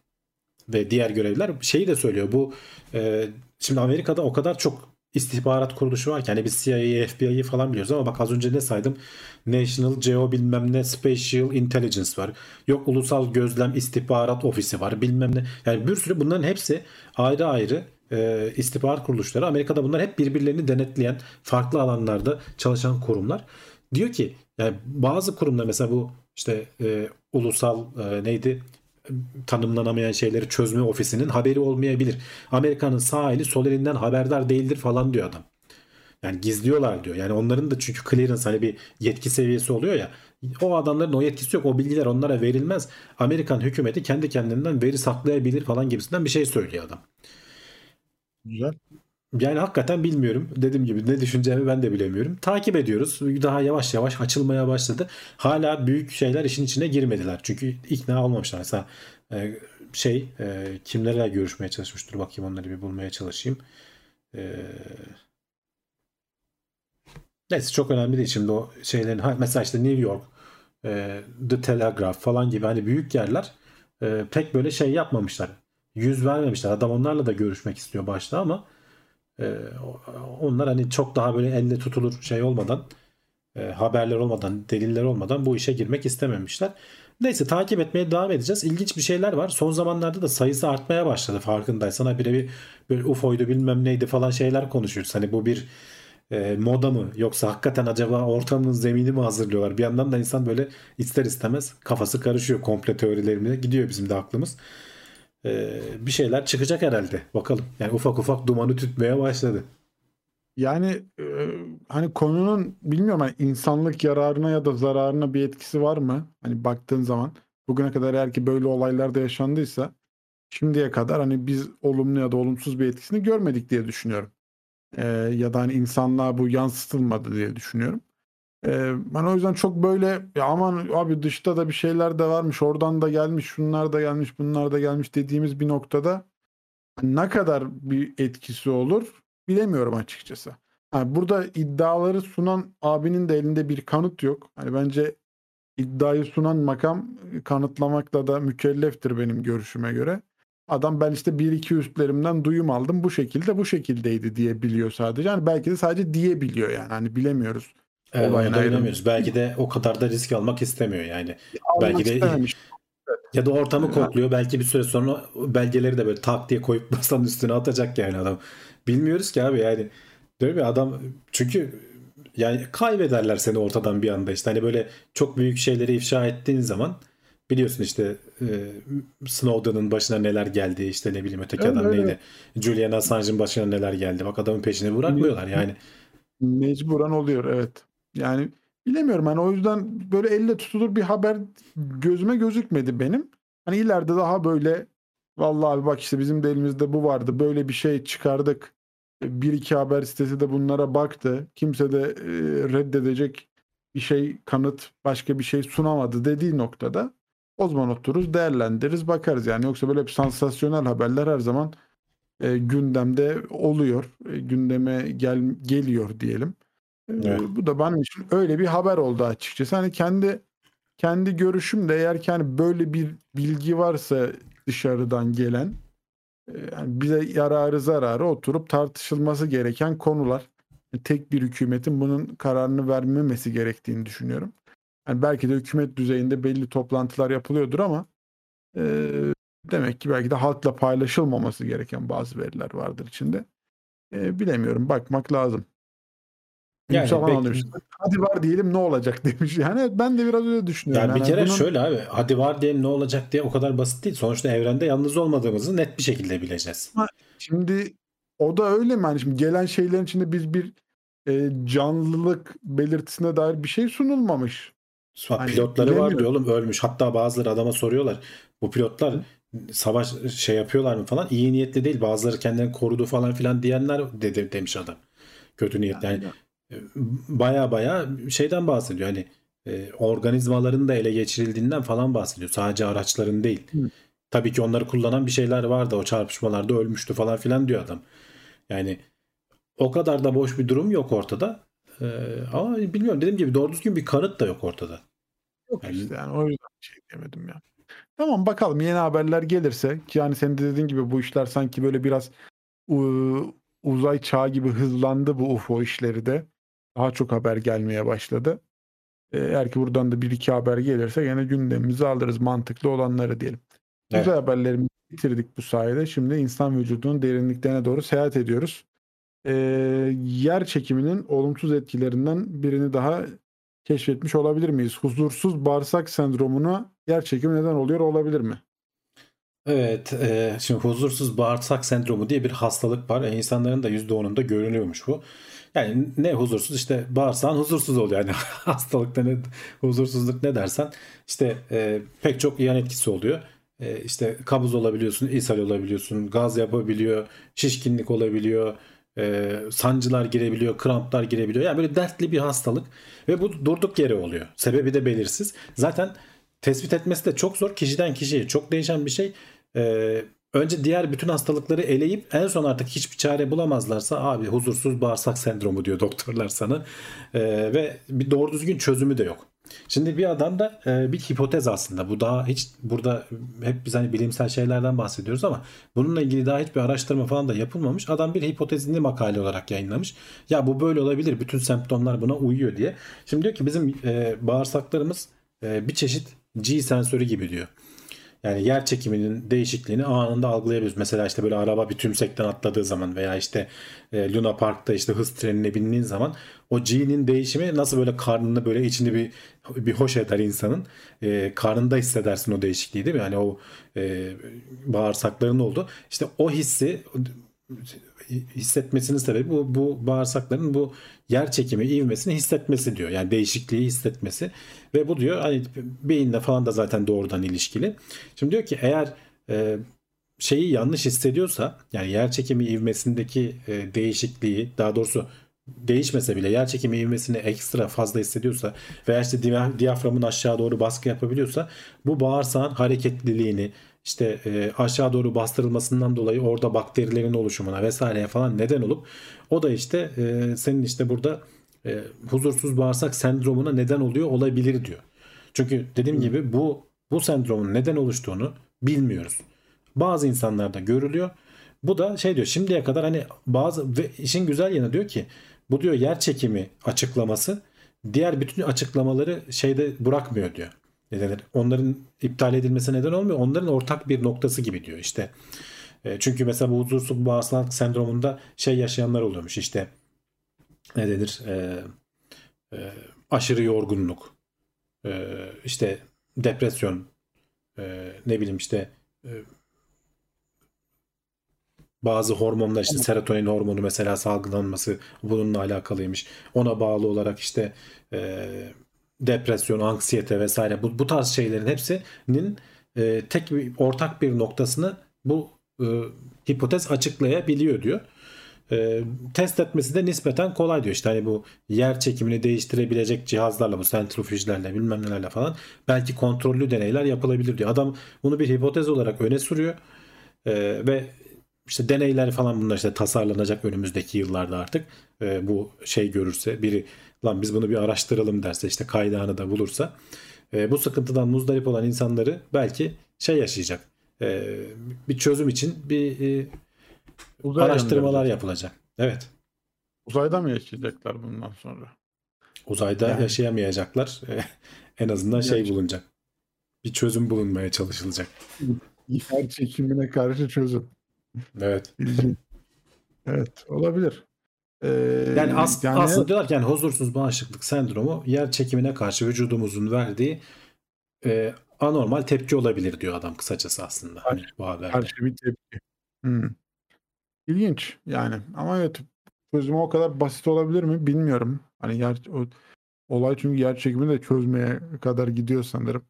Ve diğer görevliler şeyi de söylüyor. Bu e, şimdi Amerika'da o kadar çok istihbarat kuruluşu var ki hani biz CIA'yı, FBI'yi falan biliyoruz ama bak az önce ne saydım? National Geo bilmem ne Spatial Intelligence var. Yok Ulusal Gözlem İstihbarat Ofisi var bilmem ne. Yani bir sürü bunların hepsi ayrı ayrı e, istihbarat kuruluşları. Amerika'da bunlar hep birbirlerini denetleyen farklı alanlarda çalışan kurumlar. Diyor ki yani bazı kurumlar mesela bu işte e, ulusal e, neydi tanımlanamayan şeyleri çözme ofisinin haberi olmayabilir. Amerika'nın sağ eli sol elinden haberdar değildir falan diyor adam. Yani gizliyorlar diyor. Yani onların da çünkü clearance hani bir yetki seviyesi oluyor ya. O adamların o yetkisi yok. O bilgiler onlara verilmez. Amerikan hükümeti kendi kendinden veri saklayabilir falan gibisinden bir şey söylüyor adam. Güzel. Yani hakikaten bilmiyorum. Dediğim gibi ne düşüneceğimi ben de bilemiyorum. Takip ediyoruz. Daha yavaş yavaş açılmaya başladı. Hala büyük şeyler işin içine girmediler. Çünkü ikna olmamışlar. Mesela e, şey e, kimlerle görüşmeye çalışmıştır. Bakayım onları bir bulmaya çalışayım. E, neyse çok önemli değil. Şimdi o şeylerin mesela işte New York, The Telegraph falan gibi hani büyük yerler pek böyle şey yapmamışlar. Yüz vermemişler. Adam onlarla da görüşmek istiyor başta ama ee, onlar hani çok daha böyle elle tutulur şey olmadan e, haberler olmadan deliller olmadan bu işe girmek istememişler. Neyse takip etmeye devam edeceğiz. İlginç bir şeyler var. Son zamanlarda da sayısı artmaya başladı farkındaysan. Ha bir böyle UFO'ydu bilmem neydi falan şeyler konuşuyoruz. Hani bu bir e, moda mı yoksa hakikaten acaba ortamın zemini mi hazırlıyorlar? Bir yandan da insan böyle ister istemez kafası karışıyor komple teorilerine gidiyor bizim de aklımız. Ee, bir şeyler çıkacak herhalde. Bakalım. Yani ufak ufak dumanı tütmeye başladı. Yani e, hani konunun bilmiyorum hani insanlık yararına ya da zararına bir etkisi var mı? Hani baktığın zaman bugüne kadar eğer ki böyle olaylarda yaşandıysa şimdiye kadar hani biz olumlu ya da olumsuz bir etkisini görmedik diye düşünüyorum. E, ya da hani insanlığa bu yansıtılmadı diye düşünüyorum. Ee, ben o yüzden çok böyle ya aman abi dışta da bir şeyler de varmış oradan da gelmiş şunlar da gelmiş bunlar da gelmiş dediğimiz bir noktada ne kadar bir etkisi olur bilemiyorum açıkçası. Yani burada iddiaları sunan abinin de elinde bir kanıt yok. Hani bence iddiayı sunan makam kanıtlamakla da mükelleftir benim görüşüme göre. Adam ben işte bir iki üstlerimden duyum aldım bu şekilde bu şekildeydi diye biliyor sadece. Yani belki de sadece diyebiliyor yani hani bilemiyoruz Evet, Olayına dayanamıyoruz. Belki de o kadar da risk almak istemiyor yani. Almak belki de istememiş. ya da ortamı kokluyor. Belki bir süre sonra belgeleri de böyle tak diye koyup masanın üstüne atacak yani adam. Bilmiyoruz ki abi yani. Değil mi adam çünkü yani kaybederler seni ortadan bir anda işte. Hani böyle çok büyük şeyleri ifşa ettiğin zaman biliyorsun işte e, Snowden'ın başına neler geldi işte ne bileyim öteki evet, adam evet. neydi Julian Assange'ın başına neler geldi bak adamın peşine bırakmıyorlar yani mecburen oluyor evet yani bilemiyorum hani o yüzden böyle elle tutulur bir haber gözüme gözükmedi benim. Hani ileride daha böyle vallahi abi bak işte bizim de elimizde bu vardı böyle bir şey çıkardık. Bir iki haber sitesi de bunlara baktı. Kimse de reddedecek bir şey kanıt başka bir şey sunamadı dediği noktada o zaman otururuz değerlendiririz bakarız yani yoksa böyle bir sansasyonel haberler her zaman e, gündemde oluyor e, gündeme gel geliyor diyelim. Evet. Bu da benim için öyle bir haber oldu açıkçası. Hani kendi kendi görüşüm de eğer ki hani böyle bir bilgi varsa dışarıdan gelen yani bize yararı zararı oturup tartışılması gereken konular. Tek bir hükümetin bunun kararını vermemesi gerektiğini düşünüyorum. Yani belki de hükümet düzeyinde belli toplantılar yapılıyordur ama e, demek ki belki de halkla paylaşılmaması gereken bazı veriler vardır içinde. E, bilemiyorum. Bakmak lazım. Yani Mustafa belki- demiş. Hadi var diyelim ne olacak demiş. Yani ben de biraz öyle düşünüyorum. Yani bir Yani kere bunun- şöyle abi hadi var diyelim ne olacak diye o kadar basit değil. Sonuçta evrende yalnız olmadığımızı net bir şekilde bileceğiz. Şimdi o da öyle mi? Hani şimdi gelen şeylerin içinde biz bir e, canlılık belirtisine dair bir şey sunulmamış. Hani pilotları var diyor oğlum ölmüş. Hatta bazıları adama soruyorlar. Bu pilotlar savaş şey yapıyorlar mı falan. İyi niyetli değil. Bazıları kendilerini korudu falan filan diyenler dedi demiş adam. Kötü niyet. Yani baya baya şeyden bahsediyor. Hani e, organizmaların da ele geçirildiğinden falan bahsediyor. Sadece araçların değil. Hı. Tabii ki onları kullanan bir şeyler vardı. O çarpışmalarda ölmüştü falan filan diyor adam. Yani o kadar da boş bir durum yok ortada. Ee, ama bilmiyorum dediğim gibi doğru düzgün bir kanıt da yok ortada. Yok Yani- işte yani o yüzden şey diyemedim ya. Tamam bakalım yeni haberler gelirse ki yani senin de dediğin gibi bu işler sanki böyle biraz u- uzay çağı gibi hızlandı bu UFO işleri de. Daha çok haber gelmeye başladı. Ee, Eğer ki buradan da bir iki haber gelirse gene gündemimize alırız mantıklı olanları diyelim. Evet. Güzel haberlerimizi bitirdik bu sayede. Şimdi insan vücudunun derinliklerine doğru seyahat ediyoruz. Ee, yer çekiminin olumsuz etkilerinden birini daha keşfetmiş olabilir miyiz? Huzursuz bağırsak sendromuna yer çekimi neden oluyor olabilir mi? Evet, e, şimdi huzursuz bağırsak sendromu diye bir hastalık var. E, insanların da %10'unda görünüyormuş bu. Yani ne huzursuz işte bağırsağın huzursuz oluyor. Yani hastalıkta ne huzursuzluk ne dersen işte e, pek çok yan etkisi oluyor. E, işte kabız olabiliyorsun, ishal olabiliyorsun, gaz yapabiliyor, şişkinlik olabiliyor, e, sancılar girebiliyor, kramplar girebiliyor. Yani böyle dertli bir hastalık ve bu durduk yere oluyor. Sebebi de belirsiz. Zaten tespit etmesi de çok zor. Kişiden kişiye çok değişen bir şey. Ee, önce diğer bütün hastalıkları eleyip en son artık hiçbir çare bulamazlarsa abi huzursuz bağırsak sendromu diyor doktorlar sana. Ee, ve bir doğru düzgün çözümü de yok. Şimdi bir adam da e, bir hipotez aslında. Bu daha hiç burada hep biz hani bilimsel şeylerden bahsediyoruz ama bununla ilgili daha hiçbir araştırma falan da yapılmamış. Adam bir hipotezini makale olarak yayınlamış. Ya bu böyle olabilir. Bütün semptomlar buna uyuyor diye. Şimdi diyor ki bizim e, bağırsaklarımız e, bir çeşit G sensörü gibi diyor. Yani yer çekiminin değişikliğini anında algılayabiliyoruz. Mesela işte böyle araba bir tümsekten atladığı zaman veya işte e, Luna Park'ta işte hız trenine bindiğin zaman o G'nin değişimi nasıl böyle karnını böyle içini bir bir hoş eder insanın. E, karnında hissedersin o değişikliği değil mi? Yani o e, bağırsakların oldu. İşte o hissi hissetmesinin sebebi bu, bu bağırsakların bu yer çekimi ivmesini hissetmesi diyor. Yani değişikliği hissetmesi ve bu diyor hani beyinle falan da zaten doğrudan ilişkili. Şimdi diyor ki eğer e, şeyi yanlış hissediyorsa yani yer çekimi ivmesindeki e, değişikliği daha doğrusu değişmese bile yer çekimi ivmesini ekstra fazla hissediyorsa veya işte diya- diyaframın aşağı doğru baskı yapabiliyorsa bu bağırsağın hareketliliğini işte e, aşağı doğru bastırılmasından dolayı orada bakterilerin oluşumuna vesaireye falan neden olup o da işte e, senin işte burada e, huzursuz bağırsak sendromuna neden oluyor olabilir diyor. Çünkü dediğim gibi bu bu sendromun neden oluştuğunu bilmiyoruz. Bazı insanlarda görülüyor. Bu da şey diyor şimdiye kadar hani bazı ve işin güzel yanı diyor ki bu diyor yer çekimi açıklaması diğer bütün açıklamaları şeyde bırakmıyor diyor. Ne denir? Onların iptal edilmesi neden olmuyor. Onların ortak bir noktası gibi diyor işte. E, çünkü mesela bu huzursuz bağırsak sendromunda şey yaşayanlar oluyormuş işte ne denir? E, e, aşırı yorgunluk, e, işte depresyon, e, ne bileyim işte e, bazı hormonlar işte serotonin hormonu mesela salgılanması bununla alakalıymış. Ona bağlı olarak işte e, depresyon, anksiyete vesaire bu, bu tarz şeylerin hepsinin e, tek bir ortak bir noktasını bu e, hipotez açıklayabiliyor diyor. E, test etmesi de nispeten kolay diyor. İşte hani bu yer çekimini değiştirebilecek cihazlarla bu sentrifüjlerle bilmem nelerle falan belki kontrollü deneyler yapılabilir diyor. Adam bunu bir hipotez olarak öne sürüyor. E, ve işte deneyler falan bunlar işte tasarlanacak önümüzdeki yıllarda artık E, bu şey görürse biri lan biz bunu bir araştıralım derse işte kaynağını da bulursa e, bu sıkıntıdan muzdarip olan insanları belki şey yaşayacak E, bir çözüm için bir e, Uzay araştırmalar yapılacak. Evet. Uzayda mı yaşayacaklar bundan sonra? Uzayda Yani. yaşayamayacaklar. en azından şey bulunacak. Bir çözüm bulunmaya çalışılacak. Yer çekimine karşı çözüm. Evet. Evet olabilir. Ee, Yani, as- yani aslında diyorlar ki yani huzursuz bağışıklık sendromu yer çekimine karşı vücudumuzun verdiği e, anormal tepki olabilir diyor adam kısacası aslında. Hani bu haberde. karşı bir tepki. Hmm. İlginç yani ama evet çözümü o kadar basit olabilir mi bilmiyorum. Hani yer, o, olay çünkü yer çekimi de çözmeye kadar gidiyor sanırım.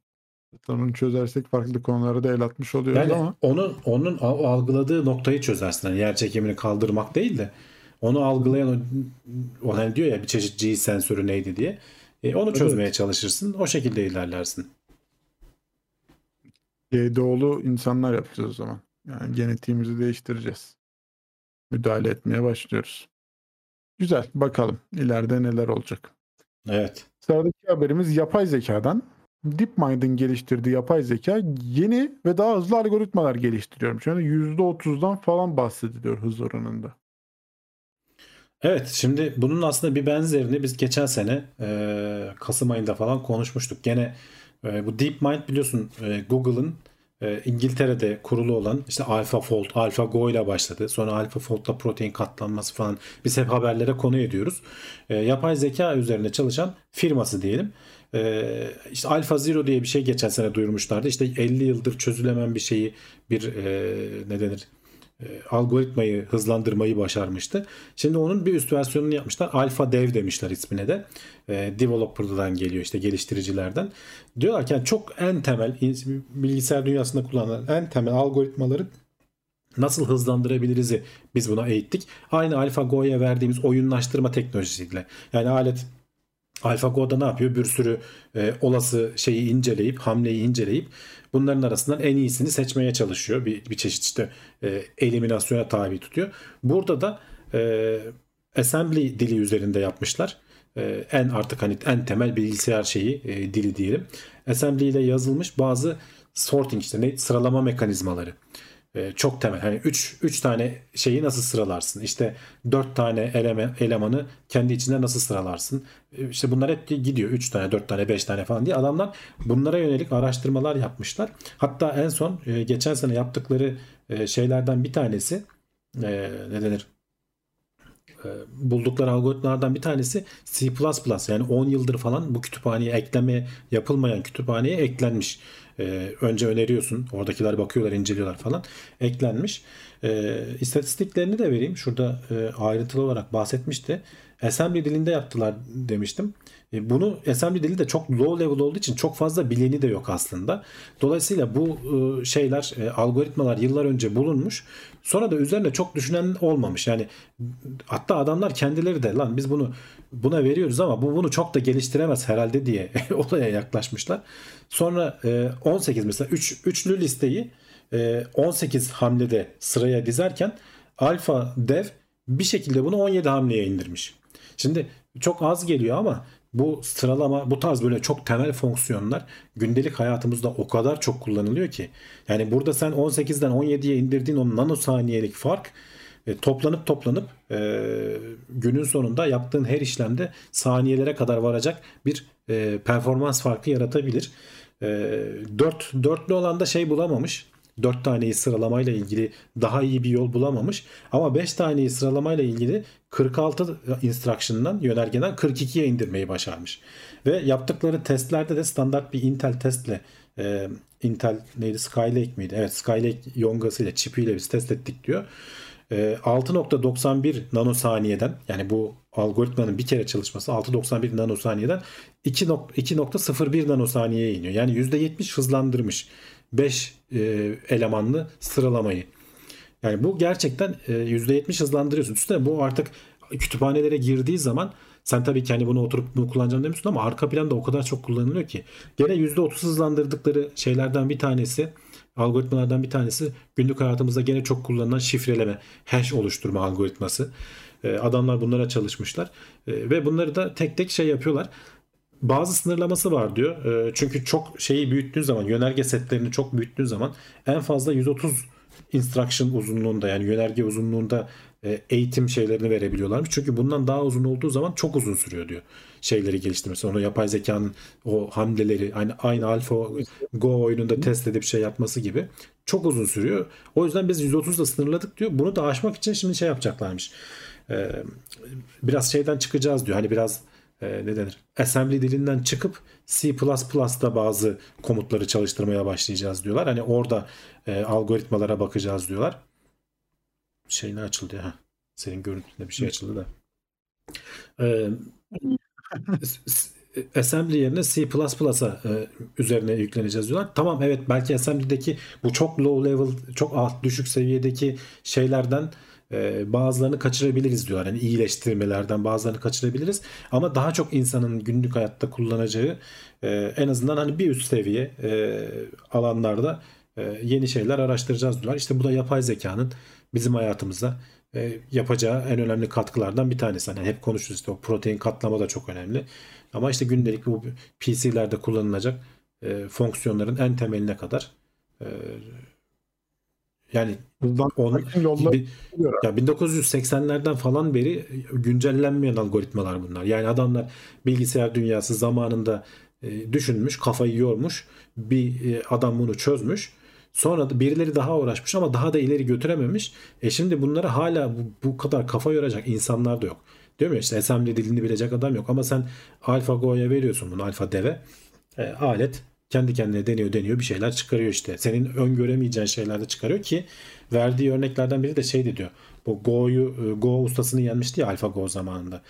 Onu çözersek farklı konulara da el atmış oluyoruz Yani ama onun onun al- algıladığı noktayı çözersin. Yani yer çekimini kaldırmak değil de onu algılayan o, o hani diyor ya bir çeşit G sensörü neydi diye. E, onu çözmeye çalışırsın. O şekilde ilerlersin. doğulu insanlar yapacağız o zaman. Yani genetiğimizi değiştireceğiz. Müdahale etmeye başlıyoruz. Güzel bakalım ileride neler olacak. Evet. Sıradaki haberimiz yapay zekadan. DeepMind'in geliştirdiği yapay zeka yeni ve daha hızlı algoritmalar geliştiriyormuş. Yani %30'dan falan bahsediliyor hız oranında. Evet şimdi bunun aslında bir benzerini biz geçen sene e, Kasım ayında falan konuşmuştuk. Gene e, bu DeepMind biliyorsun e, Google'ın e, İngiltere'de kurulu olan işte AlphaFold, AlphaGo ile başladı. Sonra AlphaFold'da protein katlanması falan biz hep haberlere konu ediyoruz. E, yapay zeka üzerine çalışan firması diyelim. E, işte AlphaZero diye bir şey geçen sene duyurmuşlardı. İşte 50 yıldır çözülemen bir şeyi bir e, ne denir algoritmayı hızlandırmayı başarmıştı. Şimdi onun bir üst versiyonunu yapmışlar. Alpha Dev demişler ismine de. E, developer'dan geliyor işte geliştiricilerden. Diyorlar ki yani çok en temel bilgisayar dünyasında kullanılan en temel algoritmaları nasıl hızlandırabiliriz'i biz buna eğittik. Aynı AlphaGo'ya verdiğimiz oyunlaştırma teknolojisiyle. Yani alet AlphaGo'da ne yapıyor? Bir sürü e, olası şeyi inceleyip, hamleyi inceleyip bunların arasından en iyisini seçmeye çalışıyor. Bir, bir çeşit işte e, eliminasyona tabi tutuyor. Burada da e, assembly dili üzerinde yapmışlar. E, en artık hani en temel bilgisayar şeyi e, dili diyelim. Assembly ile yazılmış bazı sorting işte ne, sıralama mekanizmaları. E, çok temel. Hani 3 3 tane şeyi nasıl sıralarsın? İşte 4 tane eleme, elemanı kendi içinde nasıl sıralarsın? E, işte bunlar hep gidiyor. 3 tane, 4 tane, 5 tane falan diye adamlar bunlara yönelik araştırmalar yapmışlar. Hatta en son e, geçen sene yaptıkları e, şeylerden bir tanesi e, ne denir? E, buldukları algoritmalardan bir tanesi C++ yani 10 yıldır falan bu kütüphaneye ekleme yapılmayan kütüphaneye eklenmiş. Ee, önce öneriyorsun. Oradakiler bakıyorlar, inceliyorlar falan. Eklenmiş. Ee, istatistiklerini de vereyim. Şurada e, ayrıntılı olarak bahsetmişti. Assembly dilinde yaptılar demiştim. E, bunu assembly dili de çok low level olduğu için çok fazla bileni de yok aslında. Dolayısıyla bu e, şeyler, e, algoritmalar yıllar önce bulunmuş. Sonra da üzerine çok düşünen olmamış. Yani hatta adamlar kendileri de lan biz bunu buna veriyoruz ama bu bunu çok da geliştiremez herhalde diye olaya yaklaşmışlar. Sonra e, 18 mesela 3 üçlü listeyi e, 18 hamlede sıraya dizerken Alpha Dev bir şekilde bunu 17 hamleye indirmiş. Şimdi çok az geliyor ama bu sıralama bu tarz böyle çok temel fonksiyonlar gündelik hayatımızda o kadar çok kullanılıyor ki. Yani burada sen 18'den 17'ye indirdiğin o nanosaniyelik fark e, toplanıp toplanıp e, günün sonunda yaptığın her işlemde saniyelere kadar varacak bir e, performans farkı yaratabilir. E, 4 dörtlü olan da şey bulamamış. 4 taneyi sıralamayla ilgili daha iyi bir yol bulamamış. Ama 5 taneyi sıralamayla ilgili 46 instruction'dan yönergeden 42'ye indirmeyi başarmış. Ve yaptıkları testlerde de standart bir Intel testle e, Intel neydi Skylake miydi? Evet Skylake yongasıyla çipiyle biz test ettik diyor. E, 6.91 nanosaniyeden yani bu algoritmanın bir kere çalışması 6.91 nanosaniyeden 2.01 nanosaniyeye iniyor. Yani %70 hızlandırmış 5 e, elemanlı sıralamayı. Yani bu gerçekten e, %70 hızlandırıyorsun. Üstüne bu artık kütüphanelere girdiği zaman sen tabii ki hani bunu oturup bunu kullanacağım demiyorsun ama arka planda o kadar çok kullanılıyor ki. Gene %30 hızlandırdıkları şeylerden bir tanesi algoritmalardan bir tanesi günlük hayatımızda gene çok kullanılan şifreleme, hash oluşturma algoritması. E, adamlar bunlara çalışmışlar e, ve bunları da tek tek şey yapıyorlar. Bazı sınırlaması var diyor. E, çünkü çok şeyi büyüttüğün zaman, yönerge setlerini çok büyüttüğün zaman en fazla 130 instruction uzunluğunda yani yönerge uzunluğunda e, eğitim şeylerini verebiliyorlarmış. Çünkü bundan daha uzun olduğu zaman çok uzun sürüyor diyor şeyleri geliştirmesi. Onu yapay zekanın o hamleleri aynı, aynı Alpha Go oyununda test edip şey yapması gibi çok uzun sürüyor. O yüzden biz 130'da sınırladık diyor. Bunu da aşmak için şimdi şey yapacaklarmış. Ee, biraz şeyden çıkacağız diyor. Hani biraz e, ne denir? Assembly dilinden çıkıp C++'da bazı komutları çalıştırmaya başlayacağız diyorlar. Hani orada e, algoritmalara bakacağız diyorlar. Şey ne açıldı ya? Senin görüntünde bir şey açıldı da. Ee, assembly yerine C++'a e, üzerine yükleneceğiz diyorlar. Tamam evet belki assembly'deki bu çok low level, çok alt düşük seviyedeki şeylerden e, bazılarını kaçırabiliriz diyorlar. Yani iyileştirmelerden bazılarını kaçırabiliriz. Ama daha çok insanın günlük hayatta kullanacağı e, en azından hani bir üst seviye e, alanlarda e, yeni şeyler araştıracağız diyorlar. İşte bu da yapay zekanın bizim hayatımıza yapacağı en önemli katkılardan bir tanesi. Hani hep konuşuyoruz işte o protein katlama da çok önemli. Ama işte gündelik bu PC'lerde kullanılacak fonksiyonların en temeline kadar yani Hızdan on, yolla bi- ya 1980'lerden falan beri güncellenmeyen algoritmalar bunlar. Yani adamlar bilgisayar dünyası zamanında e, düşünmüş, kafayı yormuş, bir e, adam bunu çözmüş. Sonra da birileri daha uğraşmış ama daha da ileri götürememiş. E şimdi bunları hala bu, bu kadar kafa yoracak insanlar da yok. Diyor mu işte assembly dilini bilecek adam yok ama sen AlphaGo'ya veriyorsun bunu AlphaDev'e. E, alet kendi kendine deniyor deniyor bir şeyler çıkarıyor işte. Senin öngöremeyeceğin şeyler de çıkarıyor ki verdiği örneklerden biri de şey diyor. Bu Go'yu e, Go ustasını yenmişti ya AlphaGo zamanında.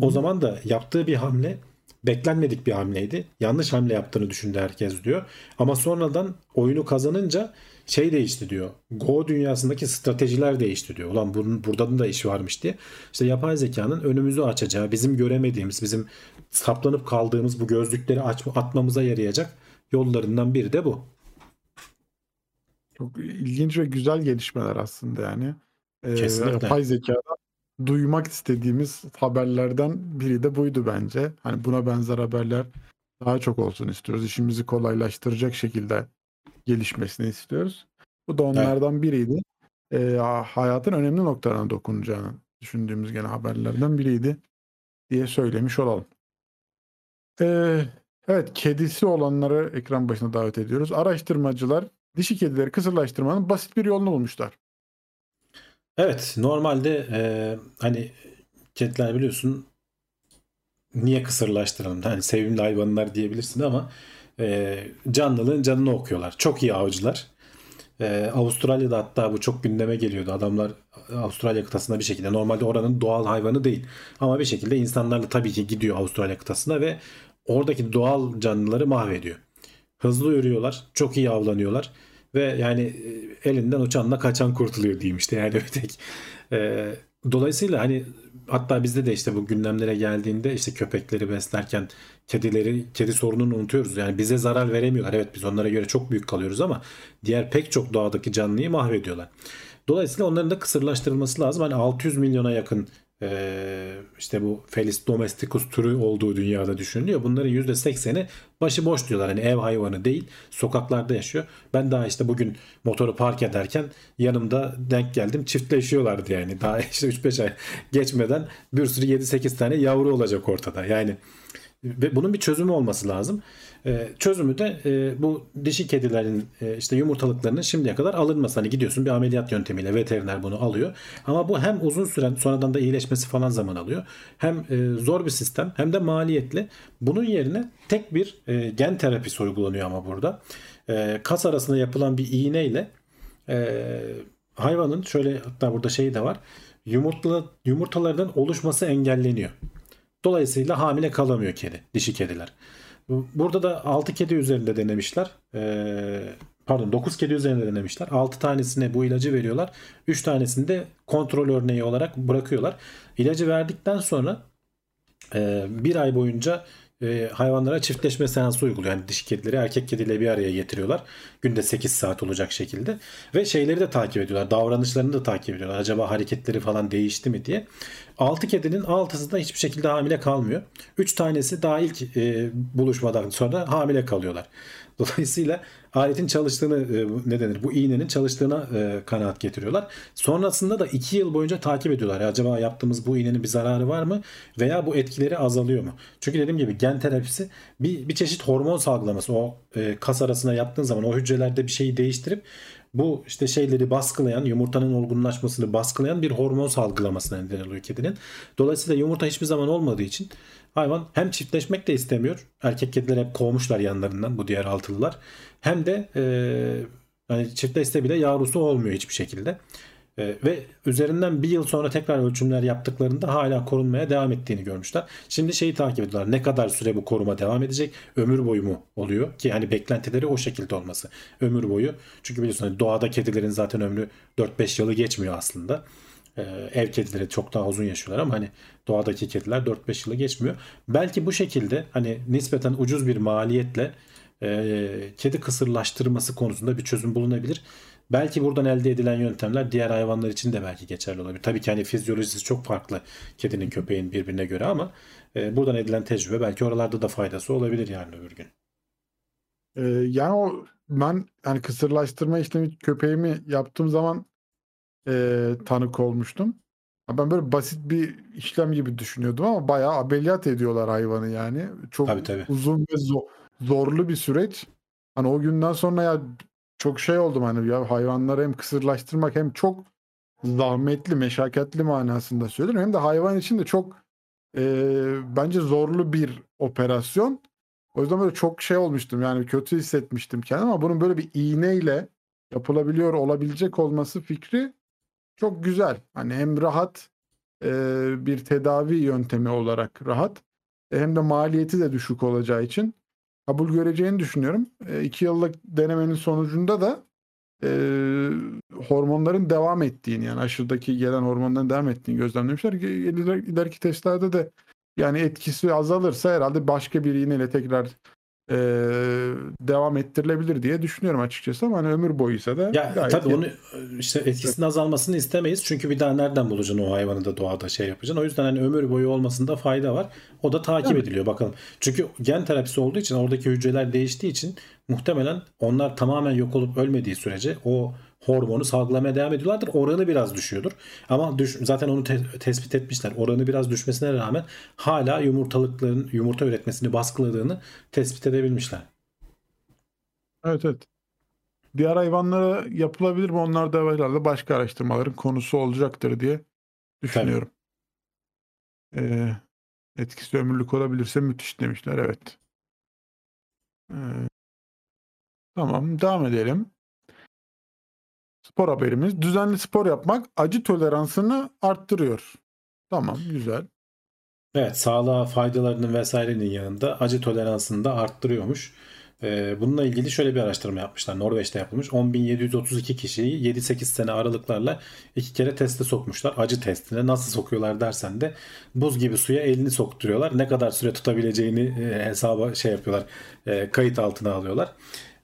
O zaman da yaptığı bir hamle beklenmedik bir hamleydi. Yanlış hamle yaptığını düşündü herkes diyor. Ama sonradan oyunu kazanınca şey değişti diyor. Go dünyasındaki stratejiler değişti diyor. Ulan bunun, burada da iş varmış diye. İşte yapay zekanın önümüzü açacağı, bizim göremediğimiz, bizim saplanıp kaldığımız bu gözlükleri aç, atmamıza yarayacak yollarından biri de bu. Çok ilginç ve güzel gelişmeler aslında yani. Ee, Kesinlikle. yapay zekada duymak istediğimiz haberlerden biri de buydu bence. Hani buna benzer haberler daha çok olsun istiyoruz. İşimizi kolaylaştıracak şekilde gelişmesini istiyoruz. Bu da onlardan biriydi. Ee, hayatın önemli noktalarına dokunacağını düşündüğümüz gene haberlerden biriydi diye söylemiş olalım. Ee, evet kedisi olanları ekran başına davet ediyoruz. Araştırmacılar dişi kedileri kısırlaştırmanın basit bir yolunu bulmuşlar. Evet normalde e, hani kediler biliyorsun niye kısırlaştıralım? Hani sevimli hayvanlar diyebilirsin ama e, canlılığın canını okuyorlar. Çok iyi avcılar. E, Avustralya'da hatta bu çok gündeme geliyordu. Adamlar Avustralya kıtasında bir şekilde normalde oranın doğal hayvanı değil. Ama bir şekilde insanlarla tabii ki gidiyor Avustralya kıtasına ve oradaki doğal canlıları mahvediyor. Hızlı yürüyorlar, çok iyi avlanıyorlar ve yani e, elinden uçanla kaçan kurtuluyor diyeyim işte yani ötek. E, dolayısıyla hani hatta bizde de işte bu gündemlere geldiğinde işte köpekleri beslerken kedileri kedi sorununu unutuyoruz. Yani bize zarar veremiyorlar. Evet biz onlara göre çok büyük kalıyoruz ama diğer pek çok doğadaki canlıyı mahvediyorlar. Dolayısıyla onların da kısırlaştırılması lazım. Hani 600 milyona yakın e, işte bu Felis domesticus türü olduğu dünyada düşünülüyor. Bunların %80'i başıboş diyorlar. Hani ev hayvanı değil, sokaklarda yaşıyor. Ben daha işte bugün motoru park ederken yanımda denk geldim. Çiftleşiyorlardı yani. Daha işte 3-5 ay geçmeden bir sürü 7-8 tane yavru olacak ortada. Yani ve bunun bir çözümü olması lazım. E, çözümü de e, bu dişi kedilerin e, işte yumurtalıklarının şimdiye kadar alınması. Hani gidiyorsun bir ameliyat yöntemiyle veteriner bunu alıyor. Ama bu hem uzun süren sonradan da iyileşmesi falan zaman alıyor. Hem e, zor bir sistem hem de maliyetli. Bunun yerine tek bir e, gen terapisi uygulanıyor ama burada. E, kas arasında yapılan bir iğneyle e, hayvanın şöyle hatta burada şey de var. Yumurtla, yumurtalardan oluşması engelleniyor. Dolayısıyla hamile kalamıyor kedi, dişi kediler. Burada da 6 kedi üzerinde denemişler. Ee, pardon 9 kedi üzerinde denemişler. 6 tanesine bu ilacı veriyorlar. 3 tanesini de kontrol örneği olarak bırakıyorlar. İlacı verdikten sonra e, bir ay boyunca e, hayvanlara çiftleşme seansı uyguluyor. Yani dişi kedileri erkek kediyle bir araya getiriyorlar. Günde 8 saat olacak şekilde. Ve şeyleri de takip ediyorlar. Davranışlarını da takip ediyorlar. Acaba hareketleri falan değişti mi diye. 6 kedinin 6'sı da hiçbir şekilde hamile kalmıyor. 3 tanesi daha ilk e, buluşmadan sonra hamile kalıyorlar. Dolayısıyla aletin çalıştığını e, ne denir bu iğnenin çalıştığına e, kanaat getiriyorlar. Sonrasında da 2 yıl boyunca takip ediyorlar. Acaba yaptığımız bu iğnenin bir zararı var mı veya bu etkileri azalıyor mu? Çünkü dediğim gibi gen terapisi bir, bir çeşit hormon salgılaması. O e, kas arasına yaptığın zaman o hücrelerde bir şeyi değiştirip bu işte şeyleri baskılayan, yumurtanın olgunlaşmasını baskılayan bir hormon salgılamasına neden oluyor kedinin. Dolayısıyla yumurta hiçbir zaman olmadığı için hayvan hem çiftleşmek de istemiyor. Erkek kediler hep kovmuşlar yanlarından bu diğer altılılar. Hem de e, yani çiftleşse bile yavrusu olmuyor hiçbir şekilde. E, ve üzerinden bir yıl sonra tekrar ölçümler yaptıklarında hala korunmaya devam ettiğini görmüşler. Şimdi şeyi takip ediyorlar. Ne kadar süre bu koruma devam edecek? Ömür boyu mu oluyor? Ki hani beklentileri o şekilde olması. Ömür boyu. Çünkü biliyorsun hani doğada kedilerin zaten ömrü 4-5 yılı geçmiyor aslında. Ee, ev kedileri çok daha uzun yaşıyorlar ama hani doğadaki kediler 4-5 yılı geçmiyor. Belki bu şekilde hani nispeten ucuz bir maliyetle e, kedi kısırlaştırması konusunda bir çözüm bulunabilir. Belki buradan elde edilen yöntemler diğer hayvanlar için de belki geçerli olabilir. Tabii ki hani fizyolojisi çok farklı kedinin köpeğin birbirine göre ama e, buradan edilen tecrübe belki oralarda da faydası olabilir yani öbür gün. Ee, yani o ben hani kısırlaştırma işlemi köpeğimi yaptığım zaman e, tanık olmuştum. Ben böyle basit bir işlem gibi düşünüyordum ama bayağı ameliyat ediyorlar hayvanı yani. Çok Tabii, tabii. uzun ve zor, zorlu bir süreç. Hani o günden sonra ya çok şey oldum hani ya hayvanları hem kısırlaştırmak hem çok zahmetli, meşakkatli manasında söylüyorum. Hem de hayvan için de çok e, bence zorlu bir operasyon. O yüzden böyle çok şey olmuştum yani kötü hissetmiştim kendimi ama bunun böyle bir iğneyle yapılabiliyor olabilecek olması fikri çok güzel. Hani hem rahat e, bir tedavi yöntemi olarak rahat e, hem de maliyeti de düşük olacağı için kabul göreceğini düşünüyorum. E, iki yıllık denemenin sonucunda da e, hormonların devam ettiğini yani aşıdaki gelen hormonların devam ettiğini gözlemlemişler. İler, ileriki testlerde de yani etkisi azalırsa herhalde başka bir iğneyle tekrar e, devam ettirilebilir diye düşünüyorum açıkçası ama hani ömür boyuysa da Ya gayet tabii onu işte etkisinin azalmasını istemeyiz. Çünkü bir daha nereden bulacaksın o hayvanı da doğada şey yapacaksın. O yüzden hani ömür boyu olmasında fayda var. O da takip Evet. ediliyor bakalım. Çünkü gen terapisi olduğu için oradaki hücreler değiştiği için muhtemelen onlar tamamen yok olup ölmediği sürece o hormonu salgılamaya devam ediyorlardır. Oranı biraz düşüyordur. Ama düş, zaten onu te- tespit etmişler. Oranı biraz düşmesine rağmen hala yumurtalıkların yumurta üretmesini baskıladığını tespit edebilmişler. Evet evet. Diğer hayvanlara yapılabilir mi? Onlar da herhalde başka araştırmaların konusu olacaktır diye düşünüyorum. Ee, etkisi ömürlük olabilirse müthiş demişler. Evet. Ee, tamam devam edelim. Spor haberimiz. Düzenli spor yapmak acı toleransını arttırıyor. Tamam güzel. Evet sağlığa faydalarının vesairenin yanında acı toleransını da arttırıyormuş. Ee, bununla ilgili şöyle bir araştırma yapmışlar. Norveç'te yapılmış. 10.732 kişiyi 7-8 sene aralıklarla iki kere teste sokmuşlar. Acı testine nasıl sokuyorlar dersen de buz gibi suya elini sokturuyorlar. Ne kadar süre tutabileceğini e, hesaba şey yapıyorlar. e, kayıt altına alıyorlar.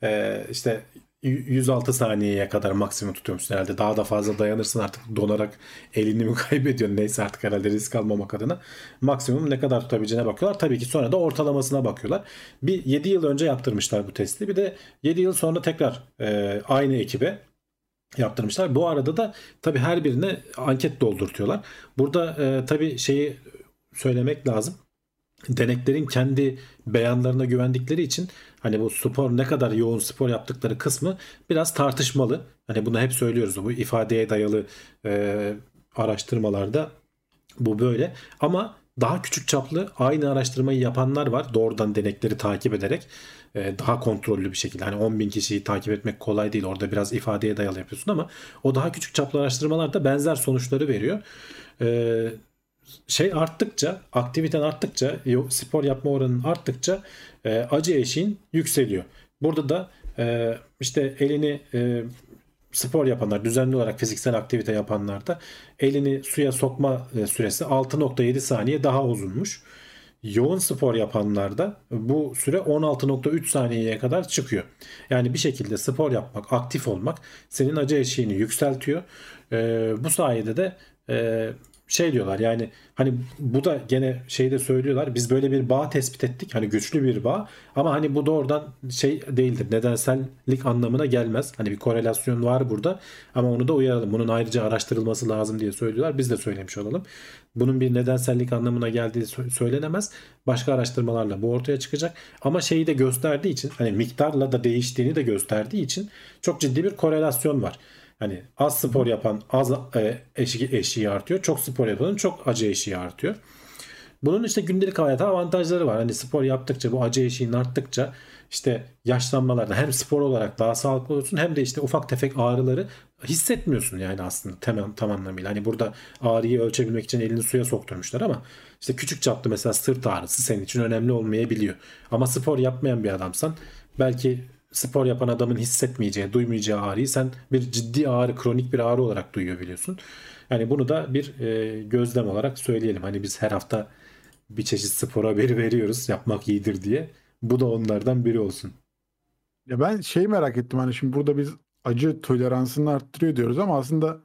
E, işte 106 saniyeye kadar maksimum tutuyormuş herhalde. Daha da fazla dayanırsın artık donarak elini mi kaybediyorsun neyse artık herhalde risk almamak adına. Maksimum ne kadar tutabileceğine bakıyorlar. Tabii ki sonra da ortalamasına bakıyorlar. Bir 7 yıl önce yaptırmışlar bu testi. Bir de 7 yıl sonra tekrar e, aynı ekibe yaptırmışlar. Bu arada da tabii her birine anket doldurtuyorlar. Burada e, tabii şeyi söylemek lazım deneklerin kendi beyanlarına güvendikleri için hani bu spor ne kadar yoğun spor yaptıkları kısmı biraz tartışmalı. Hani bunu hep söylüyoruz bu ifadeye dayalı e, araştırmalarda bu böyle. Ama daha küçük çaplı aynı araştırmayı yapanlar var. Doğrudan denekleri takip ederek e, daha kontrollü bir şekilde. Hani 10 bin kişiyi takip etmek kolay değil. Orada biraz ifadeye dayalı yapıyorsun ama o daha küçük çaplı araştırmalar da benzer sonuçları veriyor. E, şey arttıkça, aktiviten arttıkça, yo- spor yapma oranın arttıkça e, acı eşiğin yükseliyor. Burada da e, işte elini e, spor yapanlar, düzenli olarak fiziksel aktivite yapanlar da elini suya sokma e, süresi 6.7 saniye daha uzunmuş. Yoğun spor yapanlarda bu süre 16.3 saniyeye kadar çıkıyor. Yani bir şekilde spor yapmak, aktif olmak senin acı eşiğini yükseltiyor. E, bu sayede de e, şey diyorlar yani hani bu da gene şeyde söylüyorlar biz böyle bir bağ tespit ettik hani güçlü bir bağ ama hani bu doğrudan şey değildir nedensellik anlamına gelmez. Hani bir korelasyon var burada ama onu da uyaralım bunun ayrıca araştırılması lazım diye söylüyorlar biz de söylemiş olalım. Bunun bir nedensellik anlamına geldiği söylenemez başka araştırmalarla bu ortaya çıkacak. Ama şeyi de gösterdiği için hani miktarla da değiştiğini de gösterdiği için çok ciddi bir korelasyon var. Hani az spor yapan az e, eşiği, eşiği artıyor. Çok spor yapanın çok acı eşiği artıyor. Bunun işte gündelik hayata avantajları var. Hani spor yaptıkça bu acı eşiğin arttıkça işte yaşlanmalarda hem spor olarak daha sağlıklı olursun hem de işte ufak tefek ağrıları hissetmiyorsun yani aslında tamam tam anlamıyla. Hani burada ağrıyı ölçebilmek için elini suya sokturmuşlar ama işte küçük çaplı mesela sırt ağrısı senin için önemli olmayabiliyor. Ama spor yapmayan bir adamsan belki spor yapan adamın hissetmeyeceği, duymayacağı ağrıyı sen bir ciddi ağrı, kronik bir ağrı olarak duyuyor biliyorsun. Yani bunu da bir e, gözlem olarak söyleyelim. Hani biz her hafta bir çeşit spor haberi veriyoruz yapmak iyidir diye. Bu da onlardan biri olsun. Ya ben şey merak ettim hani şimdi burada biz acı toleransını arttırıyor diyoruz ama aslında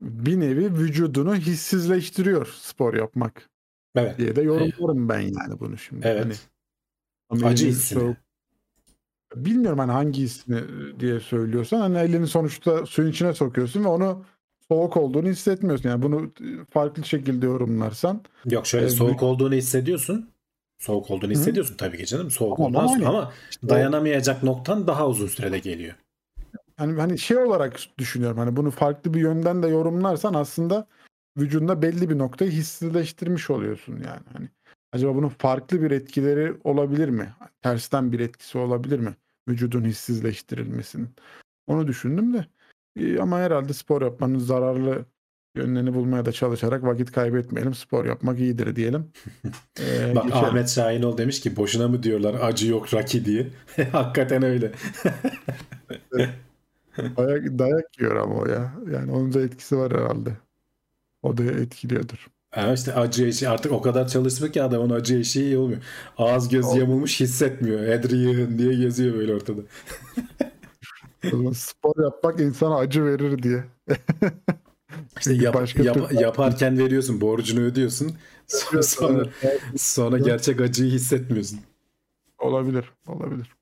bir nevi vücudunu hissizleştiriyor spor yapmak. Evet. Diye de yorumlarım ben yani bunu şimdi. Evet. Hani, acı hissini. Soğuk, bilmiyorum hani hangi hissini diye söylüyorsan hani elini sonuçta suyun içine sokuyorsun ve onu soğuk olduğunu hissetmiyorsun. Yani bunu farklı şekilde yorumlarsan. Yok şöyle e, soğuk olduğunu hissediyorsun. Soğuk olduğunu hissediyorsun Hı. tabii ki canım. Soğuk ama, olduğunu hani, ama işte dayanamayacak noktan daha uzun sürede geliyor. Yani hani şey olarak düşünüyorum. Hani bunu farklı bir yönden de yorumlarsan aslında vücudunda belli bir noktayı hissizleştirmiş oluyorsun yani. Hani acaba bunun farklı bir etkileri olabilir mi? Tersten bir etkisi olabilir mi? Vücudun hissizleştirilmesinin. Onu düşündüm de. Ama herhalde spor yapmanın zararlı yönlerini bulmaya da çalışarak vakit kaybetmeyelim. Spor yapmak iyidir diyelim. Ee, Bak geçelim. Ahmet Şahinol demiş ki boşuna mı diyorlar acı yok raki diye. Hakikaten öyle. dayak, dayak yiyor ama o ya. Yani onun da etkisi var herhalde. O da etkiliyordur. Ha işte acı eşiği artık o kadar çalışmıyor ki adamın acı eşiği iyi olmuyor. Ağız göz yamulmuş hissetmiyor. Adrian diye geziyor böyle ortada. spor yapmak insana acı verir diye. İşte yap, başka yap, yaparken veriyorsun, borcunu ödüyorsun. Sonra sonra, sonra gerçek acıyı hissetmiyorsun. Olabilir, olabilir.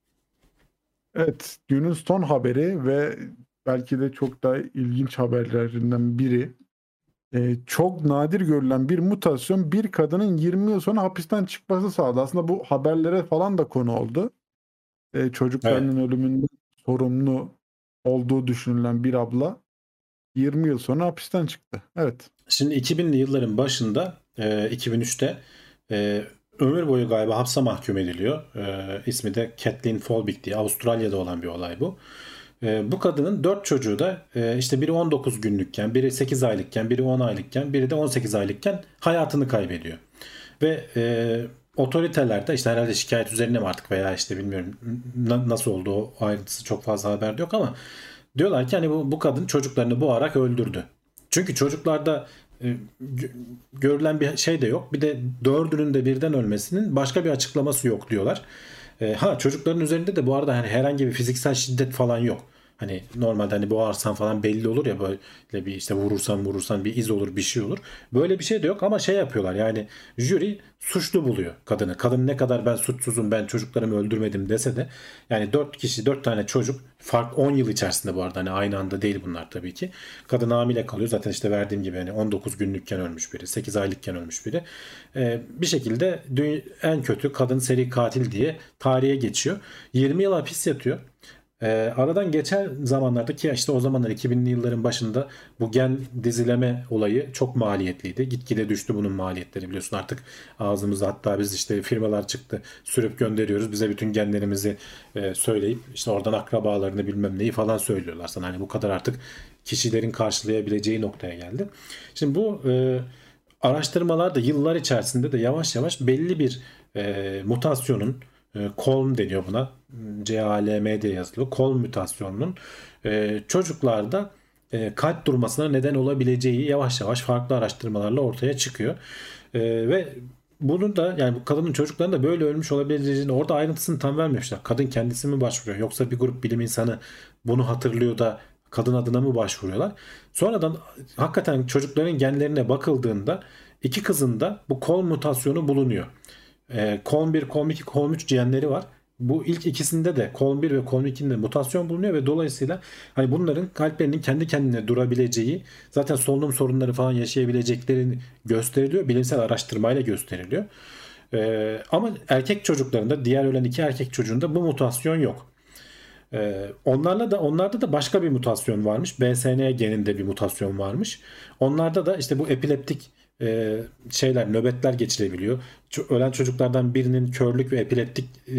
Evet, günün son haberi ve belki de çok daha ilginç haberlerinden biri. Ee, çok nadir görülen bir mutasyon bir kadının 20 yıl sonra hapisten çıkması sağladı. Aslında bu haberlere falan da konu oldu. Ee, çocuklarının evet. ölümünde sorumlu olduğu düşünülen bir abla 20 yıl sonra hapisten çıktı. Evet. Şimdi 2000'li yılların başında e, 2003'te e, ömür boyu galiba hapse mahkum ediliyor. E, ismi de Kathleen Folbig diye Avustralya'da olan bir olay bu. E, bu kadının 4 çocuğu da e, işte biri 19 günlükken, biri 8 aylıkken, biri 10 aylıkken, biri de 18 aylıkken hayatını kaybediyor. Ve e, otoritelerde işte herhalde şikayet üzerine mi artık veya işte bilmiyorum nasıl oldu o ayrıntısı çok fazla haberde yok ama diyorlar ki hani bu, bu kadın çocuklarını boğarak öldürdü. Çünkü çocuklarda e, görülen bir şey de yok. Bir de dördünün de birden ölmesinin başka bir açıklaması yok diyorlar. E, ha çocukların üzerinde de bu arada hani herhangi bir fiziksel şiddet falan yok. Hani normalde hani boğarsan falan belli olur ya böyle bir işte vurursan vurursan bir iz olur bir şey olur. Böyle bir şey de yok ama şey yapıyorlar yani jüri suçlu buluyor kadını. Kadın ne kadar ben suçsuzum ben çocuklarımı öldürmedim dese de yani 4 kişi 4 tane çocuk fark 10 yıl içerisinde bu arada hani aynı anda değil bunlar tabii ki. Kadın hamile kalıyor zaten işte verdiğim gibi hani 19 günlükken ölmüş biri 8 aylıkken ölmüş biri. Ee, bir şekilde en kötü kadın seri katil diye tarihe geçiyor. 20 yıl hapis yatıyor. E, aradan geçen zamanlarda ki işte o zamanlar 2000'li yılların başında bu gen dizileme olayı çok maliyetliydi. Gitgide düştü bunun maliyetleri biliyorsun artık ağzımızda hatta biz işte firmalar çıktı sürüp gönderiyoruz bize bütün genlerimizi e, söyleyip işte oradan akrabalarını bilmem neyi falan söylüyorlar sana. Hani bu kadar artık kişilerin karşılayabileceği noktaya geldi. Şimdi bu e, araştırmalar da yıllar içerisinde de yavaş yavaş belli bir e, mutasyonun Kolm e, deniyor buna. CALM diye yazılıyor. Kolm mutasyonunun e, çocuklarda e, kalp durmasına neden olabileceği yavaş yavaş farklı araştırmalarla ortaya çıkıyor. Ve bunun da yani bu kadının çocukların da böyle ölmüş olabileceğini orada ayrıntısını tam vermemişler. Kadın kendisi mi başvuruyor yoksa bir grup bilim insanı bunu hatırlıyor da kadın adına mı başvuruyorlar? Sonradan hakikaten çocukların genlerine bakıldığında iki kızın da bu kol mutasyonu bulunuyor. E, kol 1, kol 2, kol 3 genleri var. Bu ilk ikisinde de kol 1 ve kol 2'nin de mutasyon bulunuyor ve dolayısıyla hani bunların kalplerinin kendi kendine durabileceği zaten solunum sorunları falan yaşayabileceklerini gösteriliyor. Bilimsel araştırmayla gösteriliyor. Ee, ama erkek çocuklarında diğer ölen iki erkek çocuğunda bu mutasyon yok. Ee, onlarla da onlarda da başka bir mutasyon varmış. BSN geninde bir mutasyon varmış. Onlarda da işte bu epileptik e, şeyler nöbetler geçirebiliyor. Ç- ölen çocuklardan birinin körlük ve epileptik e,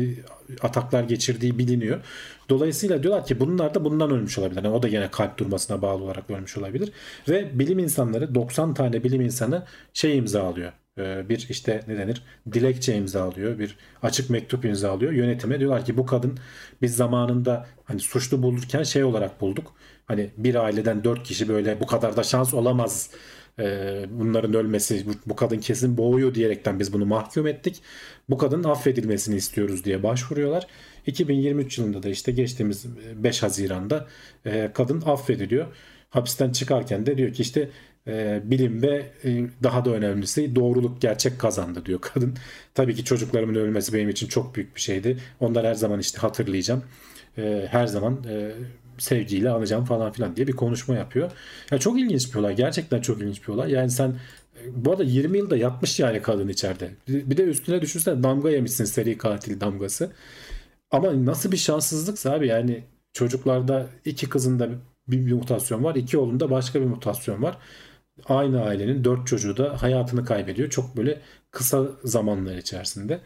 ataklar geçirdiği biliniyor. Dolayısıyla diyorlar ki bunlar da bundan ölmüş olabilir. Yani o da yine kalp durmasına bağlı olarak ölmüş olabilir. Ve bilim insanları 90 tane bilim insanı şey imzalıyor. Ee, bir işte ne denir dilekçe imzalıyor bir açık mektup imzalıyor yönetime diyorlar ki bu kadın biz zamanında hani suçlu bulurken şey olarak bulduk hani bir aileden dört kişi böyle bu kadar da şans olamaz Ee, bunların ölmesi bu, bu kadın kesin boğuyor diyerekten biz bunu mahkum ettik bu kadının affedilmesini istiyoruz diye başvuruyorlar 2023 yılında da işte geçtiğimiz 5 Haziran'da e, kadın affediliyor hapisten çıkarken de diyor ki işte e, bilim ve e, daha da önemlisi doğruluk gerçek kazandı diyor kadın. Tabii ki çocuklarımın ölmesi benim için çok büyük bir şeydi. Onları her zaman işte hatırlayacağım. E, her zaman e, sevgiyle anacağım falan filan diye bir konuşma yapıyor. Yani çok ilginç bir olay. Gerçekten çok ilginç bir olay. Yani sen bu arada 20 yılda yatmış yani kadın içeride. Bir de üstüne düşünsene damga yemişsin seri katil damgası. Ama nasıl bir şanssızlıksa abi yani çocuklarda iki kızında bir, bir mutasyon var. iki oğlunda başka bir mutasyon var aynı ailenin dört çocuğu da hayatını kaybediyor. Çok böyle kısa zamanlar içerisinde.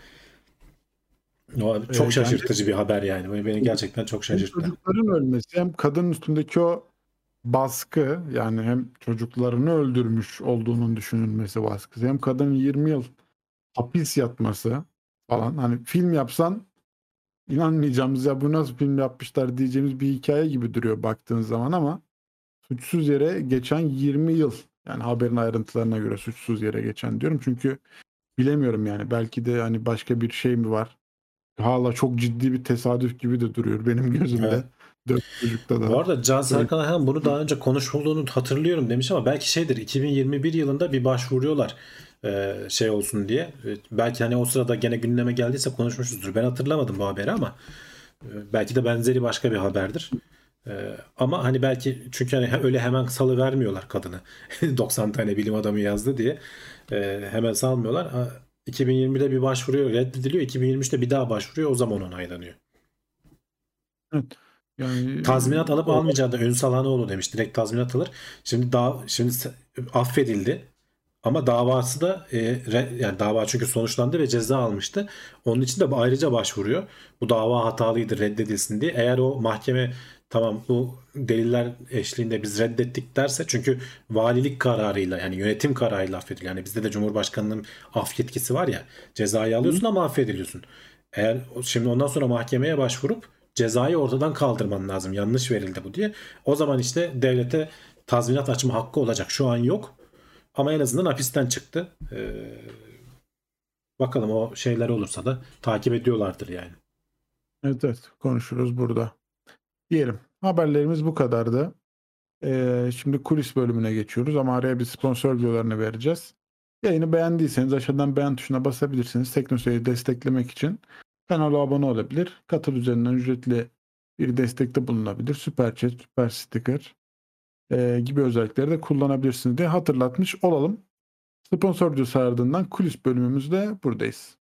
O çok Ee, şaşırtıcı bir haber yani. Beni gerçekten çok Hem şaşırttı. çocukların ölmesi hem kadının üstündeki o baskı yani hem çocuklarını öldürmüş olduğunun düşünülmesi baskısı hem kadının 20 yıl hapis yatması falan hani film yapsan inanmayacağımız ya bu nasıl film yapmışlar diyeceğimiz bir hikaye gibi duruyor baktığın zaman ama suçsuz yere geçen 20 yıl yani haberin ayrıntılarına göre suçsuz yere geçen diyorum çünkü bilemiyorum yani belki de hani başka bir şey mi var hala çok ciddi bir tesadüf gibi de duruyor benim gözümde. Evet. Dört çocukta da. Bu arada Can Serkan Ayhan bunu daha önce konuşulduğunu hatırlıyorum demiş ama belki şeydir 2021 yılında bir başvuruyorlar e, şey olsun diye. E, Belki hani o sırada gene gündeme geldiyse konuşmuşuzdur. Ben hatırlamadım bu haberi ama e, belki de benzeri başka bir haberdir. Ama hani belki çünkü hani öyle hemen salı vermiyorlar kadını. 90 tane bilim adamı yazdı diye hemen salmıyorlar. Ha, 2020'de bir başvuruyor reddediliyor. 2023'te bir daha başvuruyor o zaman onaylanıyor. yani Tazminat alıp o- almayacağı da Ünsal Hanoğlu demiş. Direkt tazminat alır. Şimdi daha şimdi affedildi. Ama davası da e, re- yani dava çünkü sonuçlandı ve ceza almıştı. Onun için de ayrıca başvuruyor. Bu dava hatalıydı reddedilsin diye. Eğer o mahkeme tamam bu deliller eşliğinde biz reddettik derse çünkü valilik kararıyla yani yönetim kararıyla affediliyor. Yani bizde de Cumhurbaşkanı'nın af yetkisi var ya cezayı alıyorsun ama affediliyorsun. Eğer şimdi ondan sonra mahkemeye başvurup cezayı ortadan kaldırman lazım. Yanlış verildi bu diye. O zaman işte devlete tazminat açma hakkı olacak. Şu an yok. Ama en azından hapisten çıktı. Ee, bakalım o şeyler olursa da takip ediyorlardır yani. Evet evet konuşuruz burada. Diyelim haberlerimiz bu kadardı. Ee, şimdi kulis bölümüne geçiyoruz ama araya bir sponsor videolarını vereceğiz. Yayını beğendiyseniz aşağıdan beğen tuşuna basabilirsiniz. Teknoseyir'i desteklemek için kanala abone olabilir. Katıl üzerinden ücretli bir destekte bulunabilir. Süper chat, süper sticker e, gibi özellikleri de kullanabilirsiniz diye hatırlatmış olalım. Sponsor videosu ardından kulis bölümümüzde buradayız.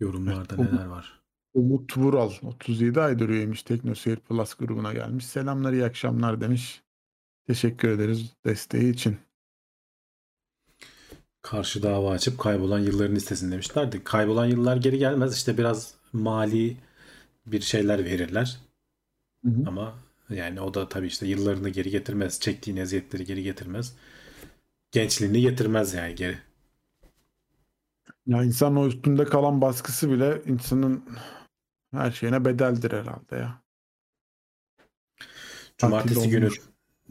Yorumlarda Evet, neler var? Umut Vural 37 aydır üyeymiş Teknoseyir Plus grubuna gelmiş. Selamlar iyi akşamlar demiş. Teşekkür ederiz desteği için. Karşı dava açıp kaybolan yılların listesini demişlerdi. Kaybolan yıllar geri gelmez. İşte biraz mali bir şeyler verirler. Hı hı. Ama yani o da tabii işte yıllarını geri getirmez. Çektiğin eziyetleri geri getirmez. Gençliğini getirmez yani geri. Ya insan o üstünde kalan baskısı bile insanın her şeyine bedeldir herhalde ya. Cumartesi günü.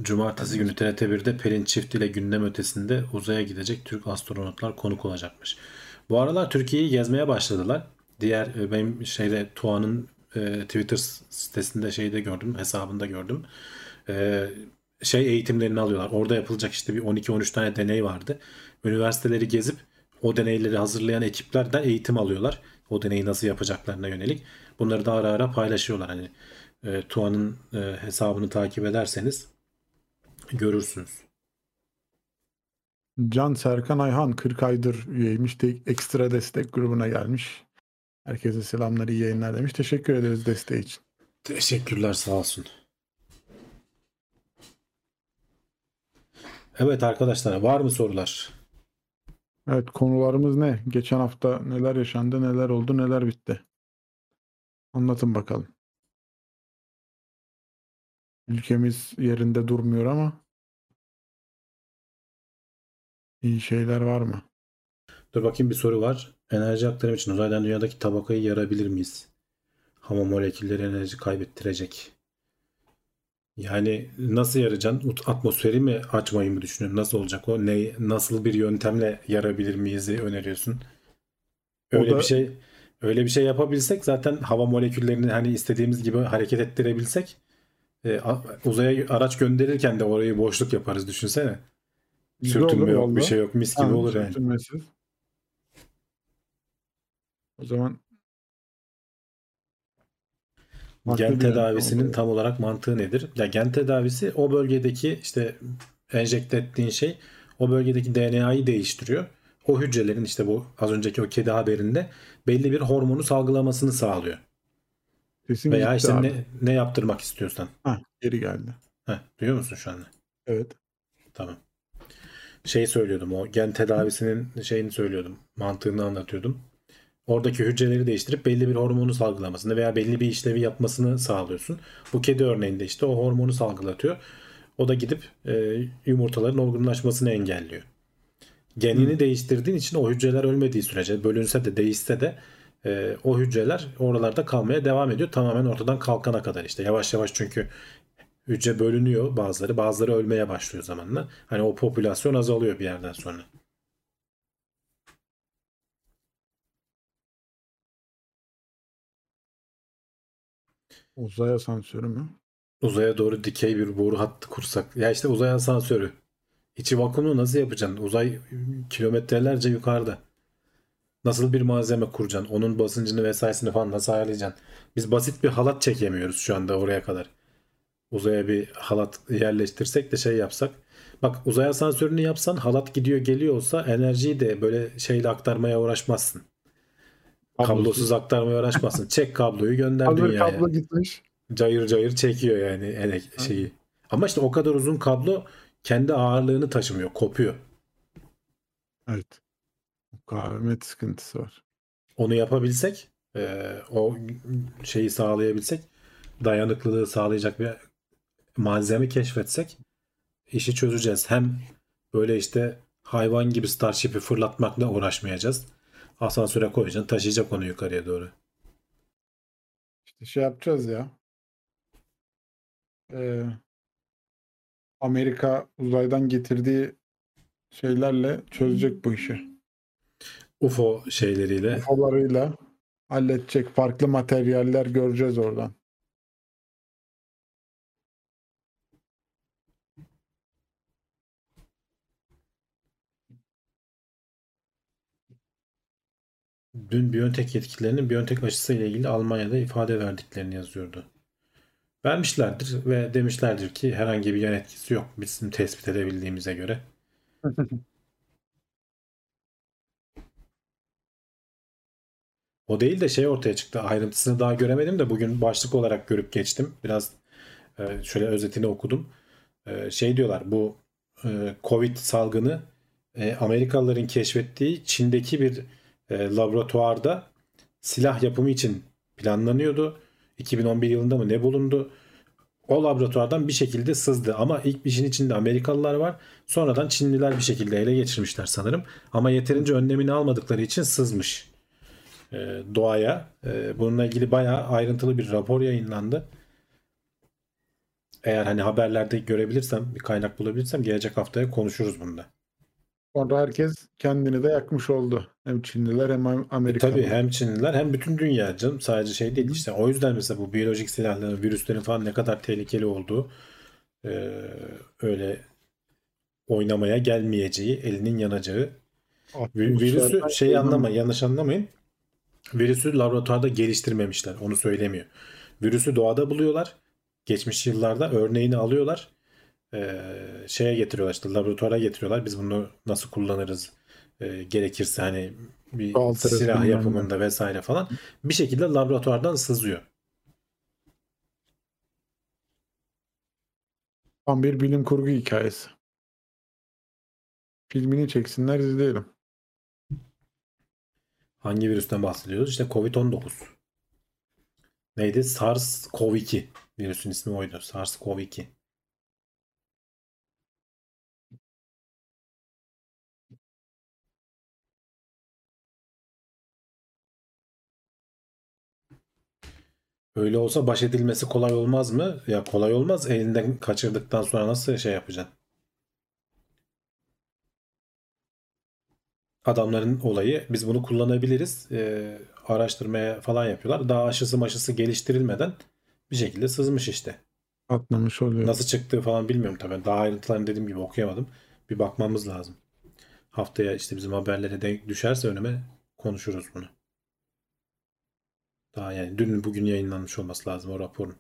Cumartesi günü TRT 1'de Pelin Çift ile gündem ötesinde uzaya gidecek Türk astronotlar konuk olacakmış. Bu aralar Türkiye'yi gezmeye başladılar. Diğer e, benim şeyde Tuğan'ın e, Twitter sitesinde şeyde gördüm, hesabında gördüm. E, şey eğitimlerini alıyorlar. Orada yapılacak işte bir 12-13 tane deney vardı. Üniversiteleri gezip o deneyleri hazırlayan ekiplerden eğitim alıyorlar. O deneyi nasıl yapacaklarına yönelik. Bunları da ara ara paylaşıyorlar. Hani e, Tuğan'ın e, hesabını takip ederseniz görürsünüz. Can Serkan Ayhan 40 aydır üyeymiş. De ekstra destek grubuna gelmiş. Herkese selamlar, iyi yayınlar demiş. Teşekkür ederiz desteği için. Teşekkürler sağ olsun. Evet arkadaşlar var mı sorular? Evet konularımız ne? Geçen hafta neler yaşandı, neler oldu, neler bitti? Anlatın bakalım. Ülkemiz yerinde durmuyor ama iyi şeyler var mı? Dur bakayım bir soru var. Enerji aktarım için uzaydan dünyadaki tabakayı yarabilir miyiz? Hava molekülleri enerji kaybettirecek. Yani nasıl yarayacaksın? Atmosferi mi açmayı mı düşünüyorsun? Nasıl olacak o? Ne, nasıl bir yöntemle yarabilir miyiz öneriyorsun? Öyle da- bir şey öyle bir şey yapabilsek zaten hava moleküllerini hani istediğimiz gibi hareket ettirebilsek e, uzaya araç gönderirken de orayı boşluk yaparız düşünsene. Güzel Sürtünme olur yok, bir vallahi. şey yok, mis gibi Ha, olur yani. sürtünmesiz. O zaman Gen bir tedavisinin tam olarak mantığı nedir? Ya gen tedavisi o bölgedeki işte enjekte ettiğin şey o bölgedeki DNA'yı değiştiriyor. O hücrelerin işte bu az önceki o kedi haberinde belli bir hormonu salgılamasını sağlıyor. Sesin Veya işte abi. ne, ne yaptırmak istiyorsan. Hah, geri geldi. Heh, duyuyor musun şu anda? Evet. Tamam. Şey söylüyordum o gen tedavisinin şeyini söylüyordum. Mantığını anlatıyordum. Oradaki hücreleri değiştirip belli bir hormonu salgılamasını veya belli bir işlevi yapmasını sağlıyorsun. Bu kedi örneğinde işte o hormonu salgılatıyor. O da gidip e, yumurtaların olgunlaşmasını engelliyor. Genini değiştirdiğin için o hücreler ölmediği sürece bölünse de değişse de e, o hücreler oralarda kalmaya devam ediyor. Tamamen ortadan kalkana kadar işte yavaş yavaş çünkü hücre bölünüyor bazıları bazıları ölmeye başlıyor zamanla. Hani o popülasyon azalıyor bir yerden sonra. Uzay asansörü mü? Uzaya doğru dikey bir boru hattı kursak. Ya işte uzay asansörü. İçi vakumlu nasıl yapacaksın? Uzay kilometrelerce yukarıda. Nasıl bir malzeme kuracaksın? Onun basıncını vesairesini falan nasıl ayarlayacaksın? Biz basit bir halat çekemiyoruz şu anda oraya kadar. Uzaya bir halat yerleştirsek de şey yapsak. Bak uzay asansörünü yapsan halat gidiyor geliyor olsa enerjiyi de böyle şeyle aktarmaya uğraşmazsın. Kablosuz aktarmaya uğraşmazsın. Çek kabloyu gönder dünyaya. kablo gitmiş. Cayır cayır çekiyor yani şeyi. Ama işte o kadar uzun kablo kendi ağırlığını taşımıyor, kopuyor. Evet. Mukavemet sıkıntısı var. Onu yapabilsek, e, o şeyi sağlayabilsek, dayanıklılığı sağlayacak bir malzeme keşfetsek işi çözeceğiz. Hem böyle işte hayvan gibi Starship'i fırlatmakla uğraşmayacağız. Asansöre koyacaksın, taşıyacak onu yukarıya doğru. İşte şey yapacağız ya. Ee, Amerika uzaydan getirdiği şeylerle çözecek bu işi. UFO şeyleriyle. UFO'larıyla halledecek farklı materyaller göreceğiz oradan. Dün Biontech yetkililerinin Biontech aşısı ile ilgili Almanya'da ifade verdiklerini yazıyordu. Vermişlerdir ve demişlerdir ki herhangi bir yan etkisi yok bizim tespit edebildiğimize göre. O değil de şey ortaya çıktı. Ayrıntısını daha göremedim de bugün başlık olarak görüp geçtim. Biraz e, şöyle özetini okudum. E, Şey diyorlar bu e, Covid salgını Amerikalıların keşfettiği Çin'deki bir laboratuvarda silah yapımı için planlanıyordu. 2011 yılında mı ne bulundu? O laboratuvardan bir şekilde sızdı ama ilk işin içinde Amerikalılar var. Sonradan Çinliler bir şekilde ele geçirmişler sanırım. Ama yeterince önlemini almadıkları için sızmış e, doğaya. E, bununla ilgili bayağı ayrıntılı bir rapor yayınlandı. Eğer hani haberlerde görebilirsem, bir kaynak bulabilirsem gelecek haftaya konuşuruz bunda. Sonra herkes kendini de yakmış oldu. Hem Çinliler hem E Amerikalılar. tabii hem Çinliler hem bütün dünya canım sadece şey değil işte o yüzden mesela bu biyolojik silahların virüslerin falan ne kadar tehlikeli olduğu Ee, öyle oynamaya gelmeyeceği, elinin yanacağı. Vi- Virüsü şey anlama, yanlış anlamayın. Virüsü laboratuvarda geliştirmemişler. Onu söylemiyor. Virüsü doğada buluyorlar. Geçmiş yıllarda örneğini alıyorlar. Ee, şeye getiriyorlar işte laboratuvara getiriyorlar. Biz bunu nasıl kullanırız? Ee, gerekirse hani bir Çoğaltırız silah yapımında vesaire falan. Bir şekilde laboratuvardan sızıyor. Tam bir bilim kurgu hikayesi. Filmini çeksinler izleyelim. Hangi virüsten bahsediyoruz? İşte Covid-19. Neydi? SARS-CoV-2. Virüsün ismi oydu. SARS-CoV-2. Öyle olsa baş edilmesi kolay olmaz mı? Ya kolay olmaz. Elinden kaçırdıktan sonra nasıl şey yapacaksın? Adamların olayı biz bunu kullanabiliriz. Ee, araştırmaya falan yapıyorlar. Daha aşısı maşısı geliştirilmeden bir şekilde sızmış işte. Atlamış oluyor. Nasıl çıktığı falan bilmiyorum tabii. Daha ayrıntılarını dediğim gibi okuyamadım. Bir bakmamız lazım. Haftaya işte bizim haberlere denk düşerse önüme konuşuruz bunu. Daha yani dün bugün yayınlanmış olması lazım o raporun.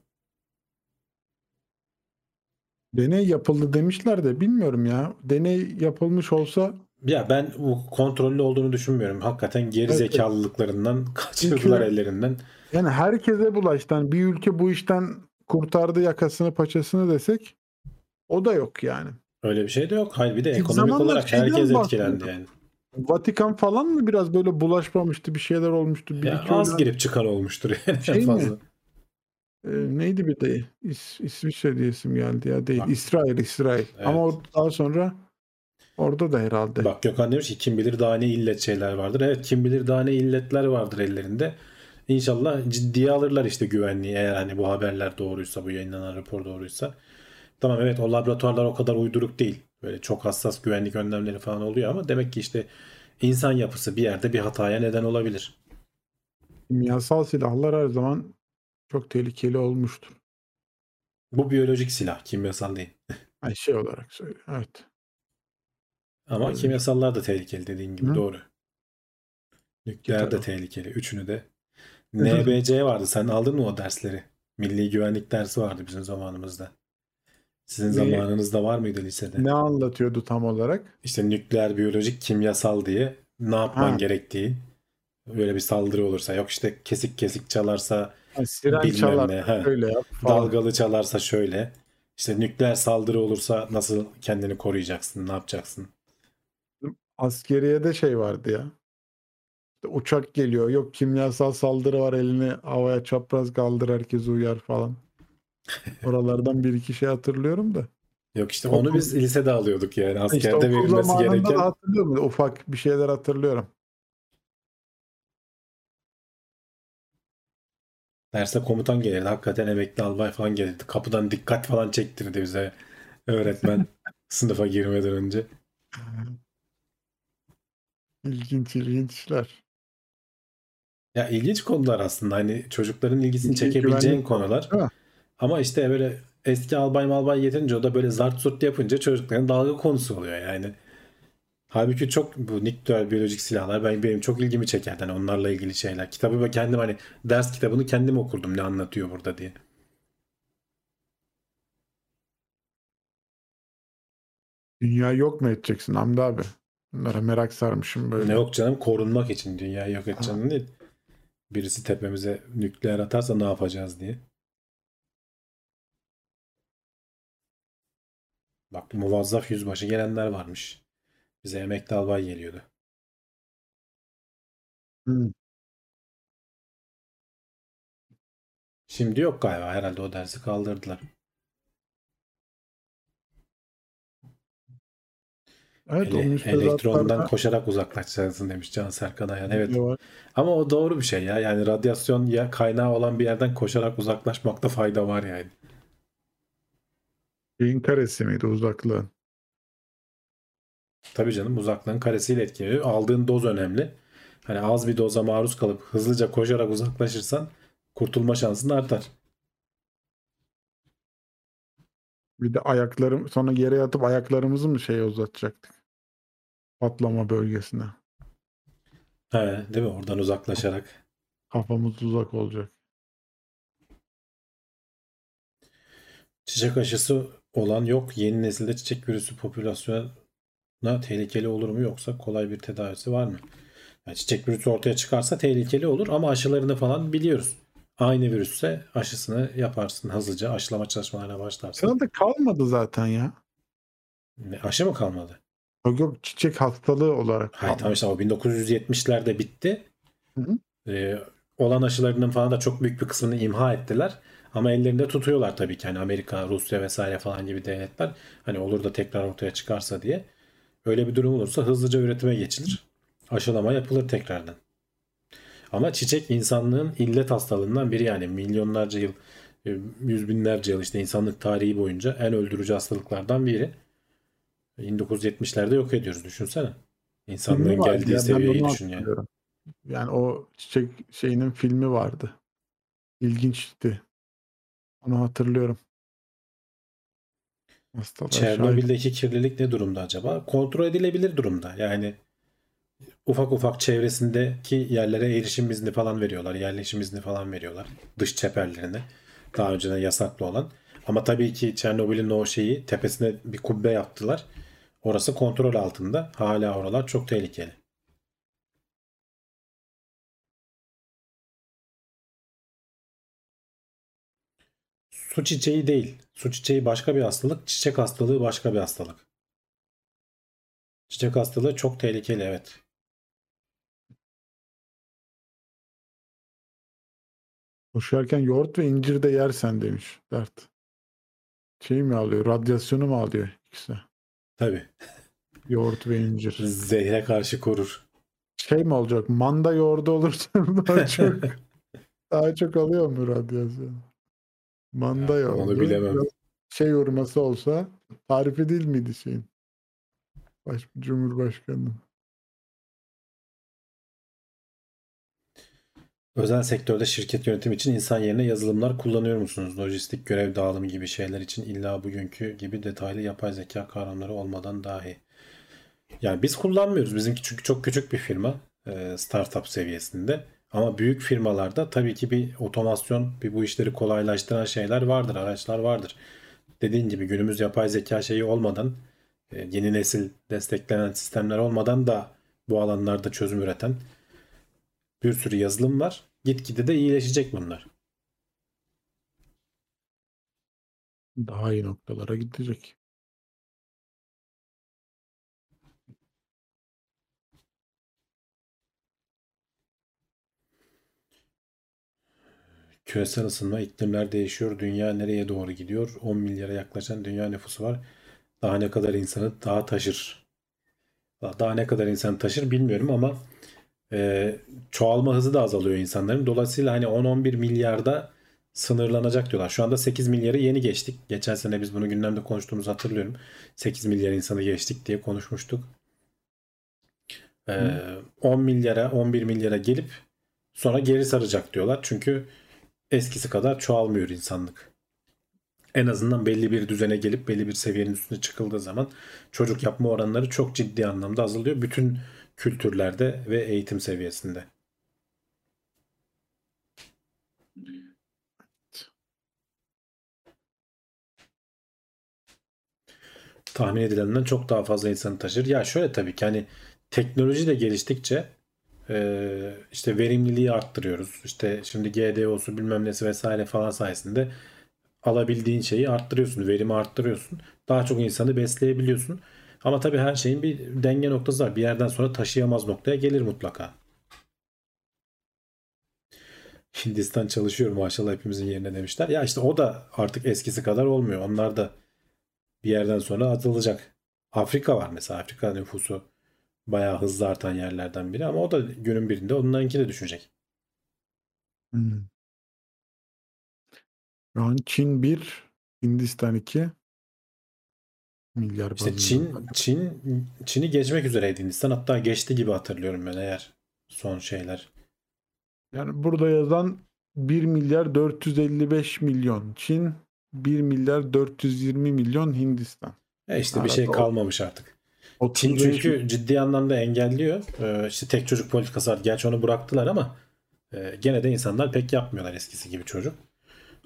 Deney yapıldı demişler de bilmiyorum ya. Deney yapılmış olsa Ya ben bu kontrollü olduğunu düşünmüyorum. Hakikaten geri Evet, zekalılıklarından kaçırdılar Çünkü- ellerinden. yani herkese bulaştı. Yani bir ülke bu işten kurtardı yakasını paçasını desek o da yok yani. Öyle bir şey de yok. Hayır bir de ekonomik olarak herkes bahsediyor. etkilendi yani. Vatikan falan mı biraz böyle bulaşmamıştı bir şeyler olmuştu. Bir Ya iki az ölen- girip çıkan olmuştur yani Şey en mi? fazla. Ee, neydi bir de İs, İsviçre diye isim geldi ya değil. Bak. İsrail İsrail. Evet. Ama daha sonra orada da herhalde. Bak Gökhan demiş ki kim bilir daha ne illet şeyler vardır. Evet kim bilir daha ne illetler vardır ellerinde. İnşallah ciddiye alırlar işte güvenliği eğer hani bu haberler doğruysa bu yayınlanan rapor doğruysa. Tamam evet o laboratuvarlar o kadar uyduruk değil. Böyle çok hassas güvenlik önlemleri falan oluyor ama demek ki işte insan yapısı bir yerde bir hataya neden olabilir. Kimyasal silahlar her zaman çok tehlikeli olmuştur. Bu biyolojik silah kimyasal değil. Ay şey olarak söylüyorum. Evet. Ama Öyle. kimyasallar da tehlikeli dediğin gibi Hı. doğru. Nükleer de Tabii. tehlikeli. Üçünü de. NBC vardı. Sen aldın mı o dersleri? Milli güvenlik dersi vardı bizim zamanımızda. Sizin zamanınızda var mıydı lisede? Ne anlatıyordu tam olarak? İşte nükleer, biyolojik, kimyasal diye ne yapman Ha. gerektiği. Böyle bir saldırı olursa. Yok işte kesik kesik çalarsa, Ha, siren Bilmem çalar. ne, he. Öyle yap. falan. dalgalı çalarsa şöyle. İşte nükleer saldırı olursa nasıl kendini koruyacaksın, ne yapacaksın? Askeriyede şey vardı ya. İşte uçak geliyor. Yok kimyasal saldırı var elini havaya çapraz kaldır herkes uyar falan. Oralardan bir iki şey hatırlıyorum da. Yok işte Okul- onu biz lisede alıyorduk yani. İşte Askerde okul verilmesi gereken. da hatırlıyorum. Ufak bir şeyler hatırlıyorum. Derse komutan gelirdi. Hakikaten emekli albay falan gelirdi. Kapıdan dikkat falan çektirdi bize öğretmen sınıfa girmeden önce. İlginç ilginç işler. Ya ilginç konular aslında. Hani çocukların ilgisini İlginç çekebileceğin güvenlik konular. Mi? Ama işte böyle eski albay malbay yetince o da böyle zart zurt yapınca çocukların dalga konusu oluyor yani. Halbuki çok bu nükleer biyolojik silahlar ben benim çok ilgimi çekerdi hani onlarla ilgili şeyler. Kitabı ben kendim hani ders kitabını kendim okurdum ne anlatıyor burada diye. Dünya yok mu edeceksin Hamdi abi? Bunlara merak sarmışım böyle. Ne yok canım korunmak için dünyayı yok edeceğim değil. Birisi tepemize nükleer atarsa ne yapacağız diye. Bak muvazzaf yüzbaşı gelenler varmış. Bize emekli albay geliyordu. Hı. Şimdi yok galiba herhalde o dersi kaldırdılar. Evet Ele, elektrondan koşarak uzaklaşacaksın demiş Can Serkan Ayan. Evet. var. Ama o doğru bir şey ya. Yani radyasyon ya kaynağı olan bir yerden koşarak uzaklaşmakta fayda var yani. Şeyin karesi miydi uzaklığın? Tabii canım uzaklığın karesiyle etkileniyor. Aldığın doz önemli. Hani az bir doza maruz kalıp hızlıca koşarak uzaklaşırsan kurtulma şansın artar. Bir de ayaklarım sonra yere yatıp ayaklarımızı mı şeye uzatacaktık? Patlama bölgesine. He, değil mi? Oradan uzaklaşarak. Kafamız uzak olacak. Çiçek aşısı olan yok. Yeni nesilde çiçek virüsü popülasyona tehlikeli olur mu yoksa kolay bir tedavisi var mı? Yani çiçek virüsü ortaya çıkarsa tehlikeli olur ama aşılarını falan biliyoruz. Aynı virüsse aşısını yaparsın hızlıca. Aşılama çalışmalarına başlarsın. Sırada kalmadı zaten ya. Ne, Aşı mı kalmadı? Yok yok çiçek hastalığı olarak. Hayır tamam işte o 1970'lerde bitti. Hı hı. Ee, olan aşılarının falan da çok büyük bir kısmını imha ettiler. Ama ellerinde tutuyorlar tabii ki. Hani Amerika, Rusya vesaire falan gibi devletler. Hani olur da tekrar ortaya çıkarsa diye. Öyle bir durum olursa hızlıca üretime geçilir. Aşılama yapılır tekrardan. Ama çiçek insanlığın illet hastalığından biri yani milyonlarca yıl, e, yüz binlerce yıl işte insanlık tarihi boyunca en öldürücü hastalıklardan biri. 1970'lerde yok ediyoruz düşünsene. İnsanlığın geldiği ya, seviyeyi düşün yani. Yani o çiçek şeyinin filmi vardı. İlginçti. Onu hatırlıyorum. Hastalar şahit. Çernobil'deki kirlilik ne durumda acaba? Kontrol edilebilir durumda. Yani ufak ufak çevresindeki yerlere erişim izni falan veriyorlar. Yerleşim izni falan veriyorlar. Dış çeperlerine. Daha önceden yasaklı olan. Ama tabii ki Çernobil'in o şeyi tepesine bir kubbe yaptılar. Orası kontrol altında. Hala oralar çok tehlikeli. Su çiçeği değil. Su çiçeği başka bir hastalık. Çiçek hastalığı başka bir hastalık. Çiçek hastalığı çok tehlikeli evet. Koşarken yoğurt ve incir de yersen demiş Dert. Şey mi alıyor? Radyasyonu mu alıyor ikisi? Tabii. Yoğurt ve incir. Zehre karşı korur. Şey mi olacak? Manda yoğurdu olursa daha çok daha çok alıyor mu radyasyon? Manda Ya, yoğurdu. onu bilemem. biraz Şey hurması olsa tarifi değil miydi şeyin? Baş, Cumhurbaşkanı. Özel sektörde şirket yönetimi için insan yerine yazılımlar kullanıyor musunuz? Lojistik görev dağılımı gibi şeyler için illa bugünkü gibi detaylı yapay zeka kavramları olmadan dahi. Yani biz kullanmıyoruz. Bizimki çünkü çok küçük bir firma. e, Startup seviyesinde. Ama büyük firmalarda tabii ki bir otomasyon, bir bu işleri kolaylaştıran şeyler vardır, araçlar vardır. Dediğin gibi günümüz yapay zeka şeyi olmadan, e, yeni nesil desteklenen sistemler olmadan da bu alanlarda çözüm üreten bir sürü yazılım var. Gitgide de iyileşecek bunlar. Daha iyi noktalara gidecek. Küresel ısınma, iklimler değişiyor. Dünya nereye doğru gidiyor? 10 milyara yaklaşan dünya nüfusu var. Daha ne kadar insanı daha taşır? Daha ne kadar insan taşır bilmiyorum ama e, çoğalma hızı da azalıyor insanların. Dolayısıyla hani 10-11 milyarda sınırlanacak diyorlar. Şu anda 8 milyarı yeni geçtik. Geçen sene biz bunu gündemde konuştuğumuzu hatırlıyorum. 8 milyar insanı geçtik diye konuşmuştuk. E, 10 milyara, 11 milyara gelip sonra geri saracak diyorlar. Çünkü eskisi kadar çoğalmıyor insanlık. En azından belli bir düzene gelip belli bir seviyenin üstüne çıkıldığı zaman çocuk yapma oranları çok ciddi anlamda azalıyor. Bütün kültürlerde ve eğitim seviyesinde. Tahmin edilenden çok daha fazla insanı taşır. Ya şöyle tabii ki hani teknoloji de geliştikçe e, işte verimliliği arttırıyoruz. İşte şimdi GDO'su bilmem nesi vesaire falan sayesinde alabildiğin şeyi arttırıyorsun. Verimi arttırıyorsun. Daha çok insanı besleyebiliyorsun. Ama tabii her şeyin bir denge noktası var. Bir yerden sonra taşıyamaz noktaya gelir mutlaka. Hindistan çalışıyor maşallah hepimizin yerine demişler. Ya işte o da artık eskisi kadar olmuyor. Onlar da bir yerden sonra atılacak. Afrika var mesela. Afrika nüfusu bayağı hızlı artan yerlerden biri ama o da günün birinde onlarınki de düşecek. Hmm. Şu an Çin 1, Hindistan 2 milyar İşte. Çin Çin Çin'i geçmek üzereydi Hindistan. Hatta geçti gibi hatırlıyorum ben eğer son şeyler. Yani burada yazan 1 milyar 455 milyon. Çin 1 milyar 420 milyon Hindistan. E işte bir Evet, şey o- kalmamış Çin 35 çünkü ciddi anlamda engelliyor. Ee, işte tek çocuk politikası var. Gerçi onu bıraktılar ama e, gene de insanlar pek yapmıyorlar eskisi gibi çocuk.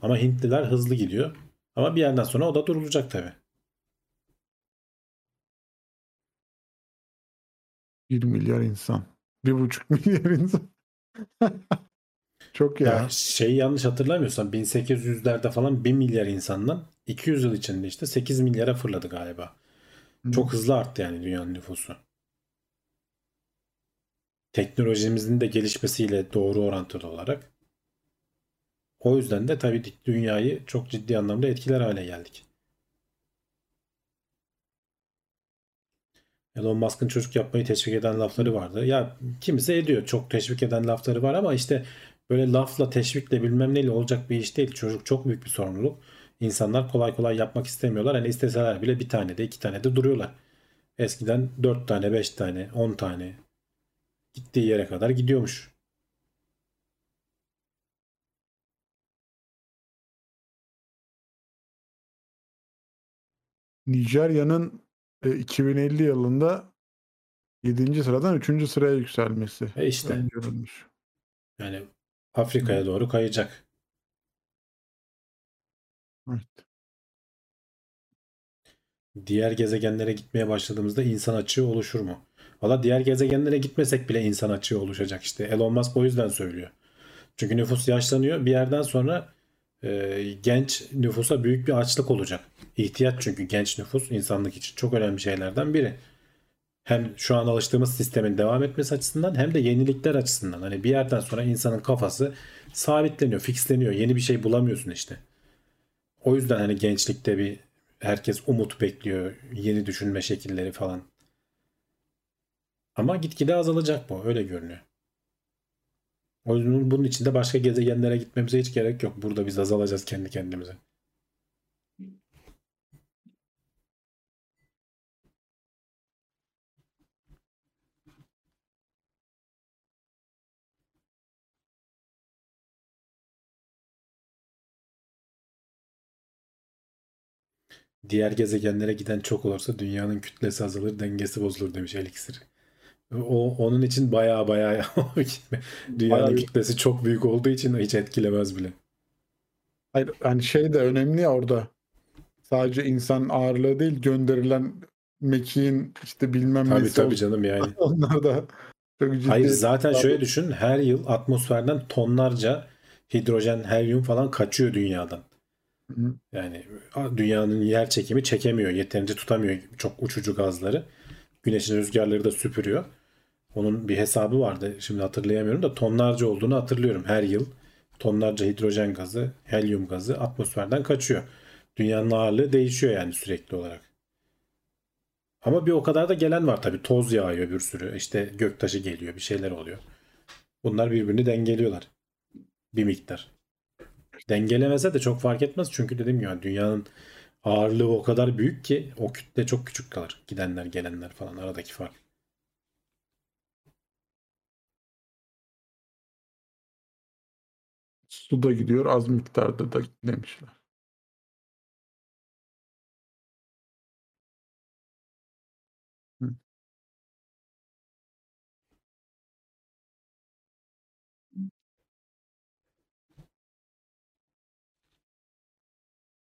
Ama Hintliler hızlı gidiyor. Ama bir yerden sonra o da durulacak tabii. 1 milyar insan. 1,5 milyar insan. Çok ya. Ya şeyi yanlış hatırlamıyorsam 1800'lerde falan 1 milyar insandan 200 yıl içinde işte 8 milyara fırladı galiba. Çok hızlı arttı yani dünyanın nüfusu. Teknolojimizin de gelişmesiyle doğru orantılı olarak. O yüzden de tabii dünyayı çok ciddi anlamda etkiler hale geldik. Elon Musk'ın çocuk yapmayı teşvik eden lafları vardı. Ya kimisi ediyor. Çok teşvik eden lafları var ama işte böyle lafla teşvikle bilmem neyle olacak bir iş değil. Çocuk çok büyük bir sorumluluk. İnsanlar kolay kolay yapmak istemiyorlar. Hani isteseler bile bir tane de iki tane de duruyorlar. Eskiden dört tane, beş tane, on tane gittiği yere kadar gidiyormuş. Nijerya'nın e, 2050 yılında 7. sıradan 3. sıraya yükselmesi E işte öngörülmüş. yani Afrika'ya doğru kayacak. Evet. Diğer gezegenlere gitmeye başladığımızda insan açığı oluşur mu? Valla diğer gezegenlere gitmesek bile insan açığı oluşacak işte. Elon Musk o yüzden söylüyor. Çünkü nüfus yaşlanıyor. Bir yerden sonra e, genç nüfusa büyük bir açlık olacak. İhtiyaç çünkü genç nüfus insanlık için çok önemli şeylerden biri. Hem şu an alıştığımız sistemin devam etmesi açısından hem de yenilikler açısından. Hani bir yerden sonra insanın kafası sabitleniyor, fixleniyor. Yeni bir şey bulamıyorsun işte. O yüzden hani gençlikte bir herkes umut bekliyor. Yeni düşünme şekilleri falan. Ama gitgide azalacak bu. Öyle görünüyor. O yüzden bunun için de başka gezegenlere gitmemize hiç gerek yok. Burada biz azalacağız kendi kendimize. Diğer gezegenlere giden çok olursa dünyanın kütlesi azalır, dengesi bozulur demiş Elixir. O onun için baya baya dünyanın Bayağı kütlesi çok büyük olduğu için hiç etkilemez bile. Hayır hani şey de önemli ya orada. Sadece insan ağırlığı değil gönderilen mekiğin işte bilmem Tabii nesi tabii olsun. canım yani. Onlar da çok ciddi. Hayır zaten şöyle düşün. Her yıl atmosferden tonlarca hidrojen, helyum falan kaçıyor dünyadan. Yani dünyanın yer çekimi çekemiyor. Yeterince tutamıyor çok uçucu gazları. Güneşin rüzgarları da süpürüyor. Onun bir hesabı vardı. Şimdi hatırlayamıyorum da tonlarca olduğunu hatırlıyorum. Her yıl tonlarca hidrojen gazı, helyum gazı atmosferden kaçıyor. Dünyanın ağırlığı değişiyor yani sürekli olarak. Ama bir o kadar da gelen var tabii. Toz yağıyor bir sürü. İşte göktaşı geliyor, bir şeyler oluyor. Bunlar birbirini dengeliyorlar. Bir miktar. Dengelemese de çok fark etmez. Çünkü dediğim gibi dünyanın ağırlığı o kadar büyük ki o kütle çok küçük kalır. Gidenler, gelenler falan aradaki fark. Su da gidiyor az miktarda da demişler.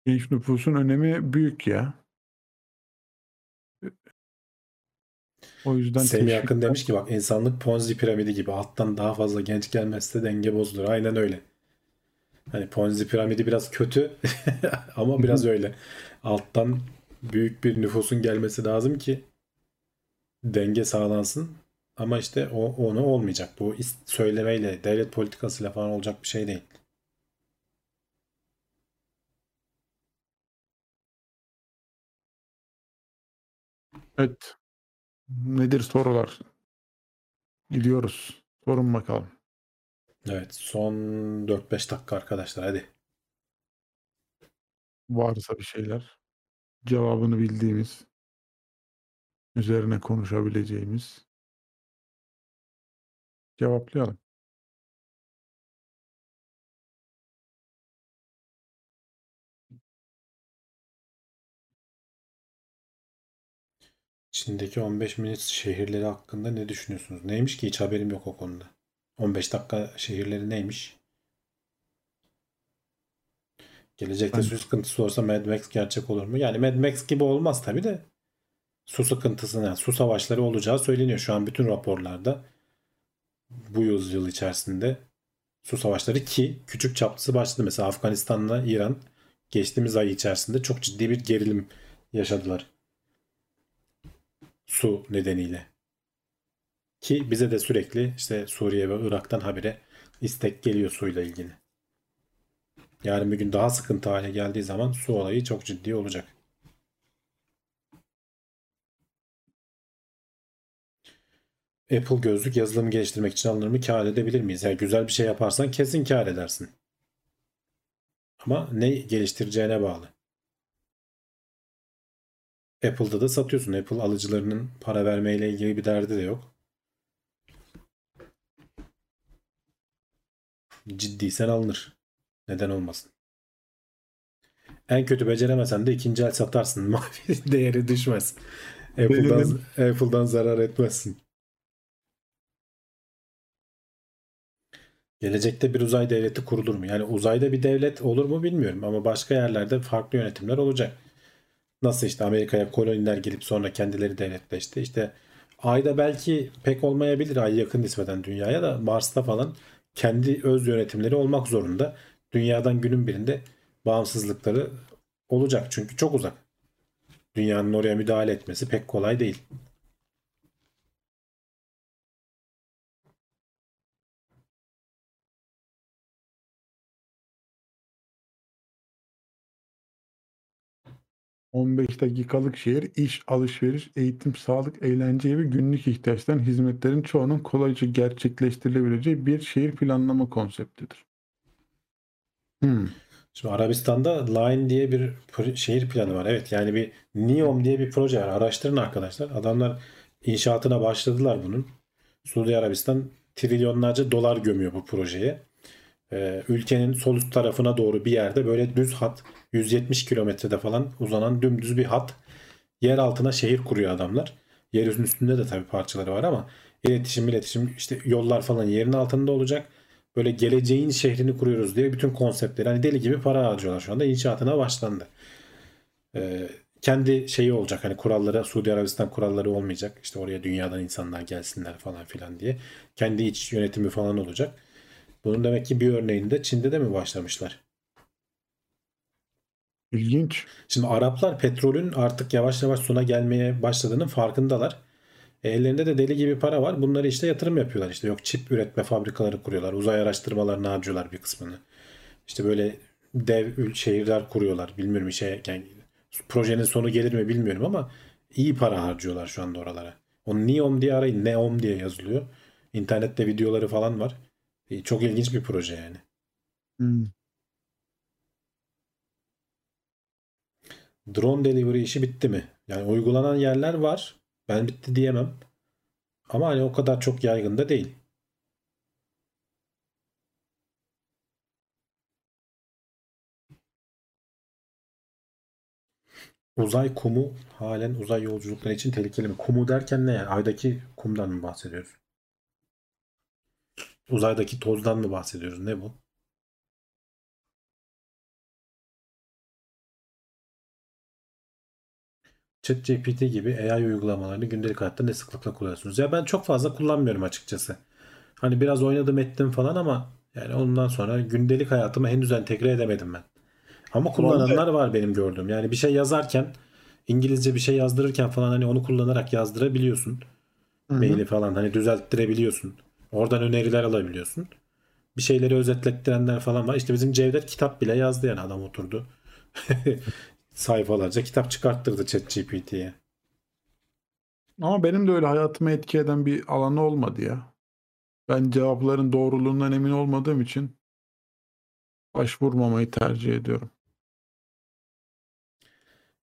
Genç nüfusun önemi büyük ya. O yüzden Semih teşvik- Akın demiş ki bak insanlık Ponzi piramidi gibi alttan daha fazla genç gelmezse denge bozulur. Aynen öyle. Hani Ponzi piramidi biraz kötü ama biraz öyle. Alttan büyük bir nüfusun gelmesi lazım ki denge sağlansın. Ama işte o onu olmayacak. Bu söylemeyle, devlet politikasıyla falan olacak bir şey değil. Evet. Nedir sorular? Gidiyoruz. Sorun bakalım. Evet, son 4-5 dakika arkadaşlar hadi. Varsa bir şeyler. Cevabını bildiğimiz. Üzerine konuşabileceğimiz. Cevaplayalım. Çin'deki 15 minut şehirleri hakkında ne düşünüyorsunuz? Neymiş ki hiç haberim yok o konuda. 15 dakika şehirleri neymiş? Gelecekte su sıkıntısı olsa Mad Max gerçek olur mu? Yani Mad Max gibi olmaz tabii de. Su sıkıntısına, yani su savaşları olacağı söyleniyor. Şu an bütün raporlarda bu yüzyıl içerisinde su savaşları ki küçük çaplısı başladı. Mesela Afganistan'la İran geçtiğimiz ay içerisinde çok ciddi bir gerilim yaşadılar. Su nedeniyle. Ki bize de sürekli işte Suriye ve Irak'tan habire istek geliyor suyla ilgili. Yarın bir gün daha sıkıntı hale geldiği zaman su olayı çok ciddi olacak. Apple gözlük yazılımı geliştirmek için alınır mı? Kâr edebilir miyiz? Yani güzel bir şey yaparsan kesin kâr edersin. Ama ne geliştireceğine bağlı. Apple'da da satıyorsun. Apple alıcılarının para vermeyle ilgili bir derdi de yok. Ciddiysen alınır. Neden olmasın? En kötü beceremesen de ikinci el satarsın. Mavi değeri düşmez. Apple'dan, Apple'dan zarar etmezsin. Gelecekte bir uzay devleti kurulur mu? Yani uzayda bir devlet olur mu bilmiyorum ama başka yerlerde farklı yönetimler olacak. Nasıl işte Amerika'ya koloniler gelip sonra kendileri devletleşti. İşte Ay'da belki pek olmayabilir. Ay yakın nispeten dünyaya da Mars'ta falan kendi öz yönetimleri olmak zorunda. Dünyadan günün birinde bağımsızlıkları olacak. Çünkü çok uzak. Dünyanın oraya müdahale etmesi pek kolay değil. ...15 dakikalık şehir, iş, alışveriş, eğitim, sağlık, eğlence gibi günlük ihtiyaçların hizmetlerin çoğunun kolayca gerçekleştirilebileceği bir şehir planlama konseptidir. Hmm. Şimdi Arabistan'da Line diye bir şehir planı var. Evet yani bir NEOM diye bir proje var. Araştırın arkadaşlar. Adamlar inşaatına başladılar bunun. Suudi Arabistan trilyonlarca dolar gömüyor bu projeye. Ee, ülkenin sol üst tarafına doğru bir yerde böyle düz hat 170 kilometrede falan uzanan dümdüz bir hat yer altına şehir kuruyor adamlar. Yerin üstünde de tabii parçaları var ama iletişim iletişim işte yollar falan yerin altında olacak. Böyle geleceğin şehrini kuruyoruz diye bütün konseptleri hani deli gibi para harcıyorlar şu anda inşaatına başlandı. Ee, kendi şeyi olacak hani kuralları Suudi Arabistan kuralları olmayacak. İşte oraya dünyadan insanlar gelsinler falan filan diye. Kendi iç yönetimi falan olacak. Bunun demek ki bir örneğinde Çin'de de mi başlamışlar? İlginç. Şimdi Araplar petrolün artık yavaş yavaş sona gelmeye başladığının farkındalar. Ellerinde de deli gibi para var. Bunları işte yatırım yapıyorlar. İşte yok çip üretme fabrikaları kuruyorlar. Uzay araştırmalarına harcıyorlar bir kısmını. İşte böyle dev şehirler kuruyorlar. Bilmiyorum işe yani projenin sonu gelir mi bilmiyorum ama iyi para harcıyorlar şu anda oralara. O Neom diye arayın. Neom diye yazılıyor. İnternette videoları falan var. Çok ilginç bir proje yani. Hmm. Drone delivery işi bitti mi? Yani uygulanan yerler var. Ben bitti diyemem. Ama hani o kadar çok yaygın da değil. Uzay kumu halen uzay yolculukları için tehlikeli mi? Kumu derken ne yani? Aydaki kumdan mı bahsediyoruz? Uzaydaki tozdan mı bahsediyoruz? Ne bu? ChatGPT gibi AI uygulamalarını gündelik hayatta ne sıklıkla kullanıyorsunuz? Ya ben çok fazla kullanmıyorum açıkçası. Hani biraz oynadım ettim falan ama yani ondan sonra gündelik hayatıma henüz entegre edemedim ben. Ama kullananlar var benim gördüğüm. Yani bir şey yazarken İngilizce bir şey yazdırırken falan hani onu kullanarak yazdırabiliyorsun. Hı hı. Maili falan hani düzelttirebiliyorsun. Oradan öneriler alabiliyorsun. Bir şeyleri özetlettirenler falan var. İşte bizim Cevdet kitap bile yazdı yani adam oturdu. Sayfalarca kitap çıkarttırdı ChatGPT'ye. Ama benim de öyle hayatıma etki eden bir alanı olmadı ya. Ben cevapların doğruluğundan emin olmadığım için başvurmamayı tercih ediyorum.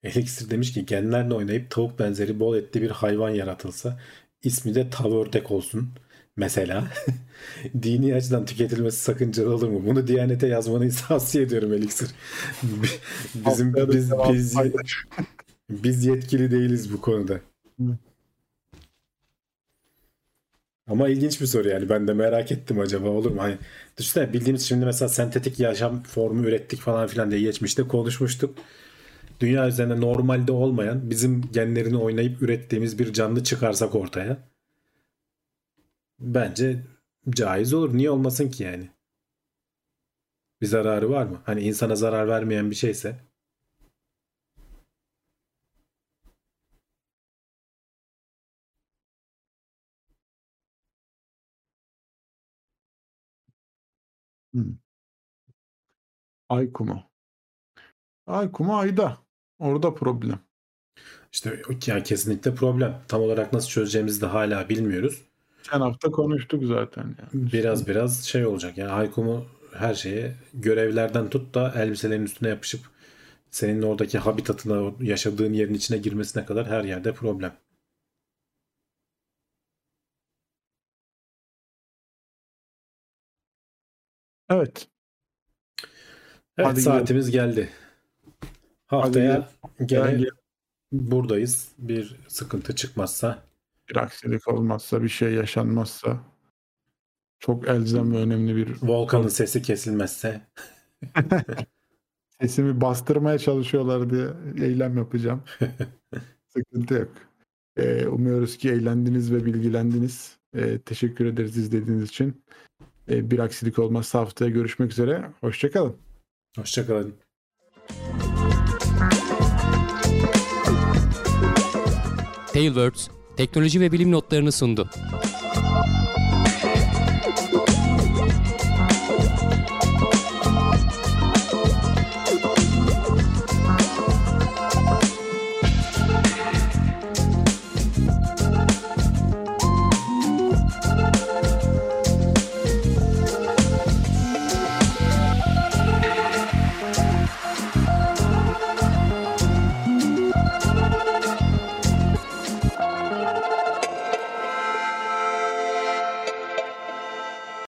Elixir demiş ki genlerle oynayıp tavuk benzeri bol etli bir hayvan yaratılsa ismi de tav ördek olsun. Mesela dini açıdan tüketilmesi sakıncalı olur mu? Bunu Diyanet'e yazmanı tavsiye ediyorum Elixir. Bizim biz biz biz yetkili değiliz bu konuda. Ama ilginç bir soru yani. Ben de merak ettim acaba olur mu? Hani düşünsene bildiğimiz şimdi mesela sentetik yaşam formu ürettik falan filan diye geçmişte konuşmuştuk. Dünya üzerinde normalde olmayan bizim genlerini oynayıp ürettiğimiz bir canlı çıkarsak ortaya bence caiz olur. Niye olmasın ki yani? Bir zararı var mı? Hani insana zarar vermeyen bir şeyse Hmm. Ay kumu. Ay kumu ayda. Orada problem. işte yani kesinlikle problem. Tam olarak nasıl çözeceğimizi de hala bilmiyoruz. Geçen hafta konuştuk zaten. Yani. Biraz biraz şey olacak yani Haykomu her şeye görevlerden tut da elbiselerin üstüne yapışıp senin oradaki habitatına yaşadığın yerin içine girmesine kadar her yerde problem. Evet. Evet Hadi saatimiz geldi. Haftaya gene buradayız. Bir sıkıntı çıkmazsa bir aksilik olmazsa, bir şey yaşanmazsa çok elzem ve önemli bir Volkan'ın sesi kesilmezse sesimi bastırmaya çalışıyorlar diye eylem yapacağım. Sıkıntı yok. Ee, umuyoruz ki eğlendiniz ve bilgilendiniz. Ee, teşekkür ederiz izlediğiniz için. Ee, bir aksilik olmazsa haftaya görüşmek üzere. Hoşçakalın. hoşçakalın. Tailwords teknoloji ve bilim notlarını sundu.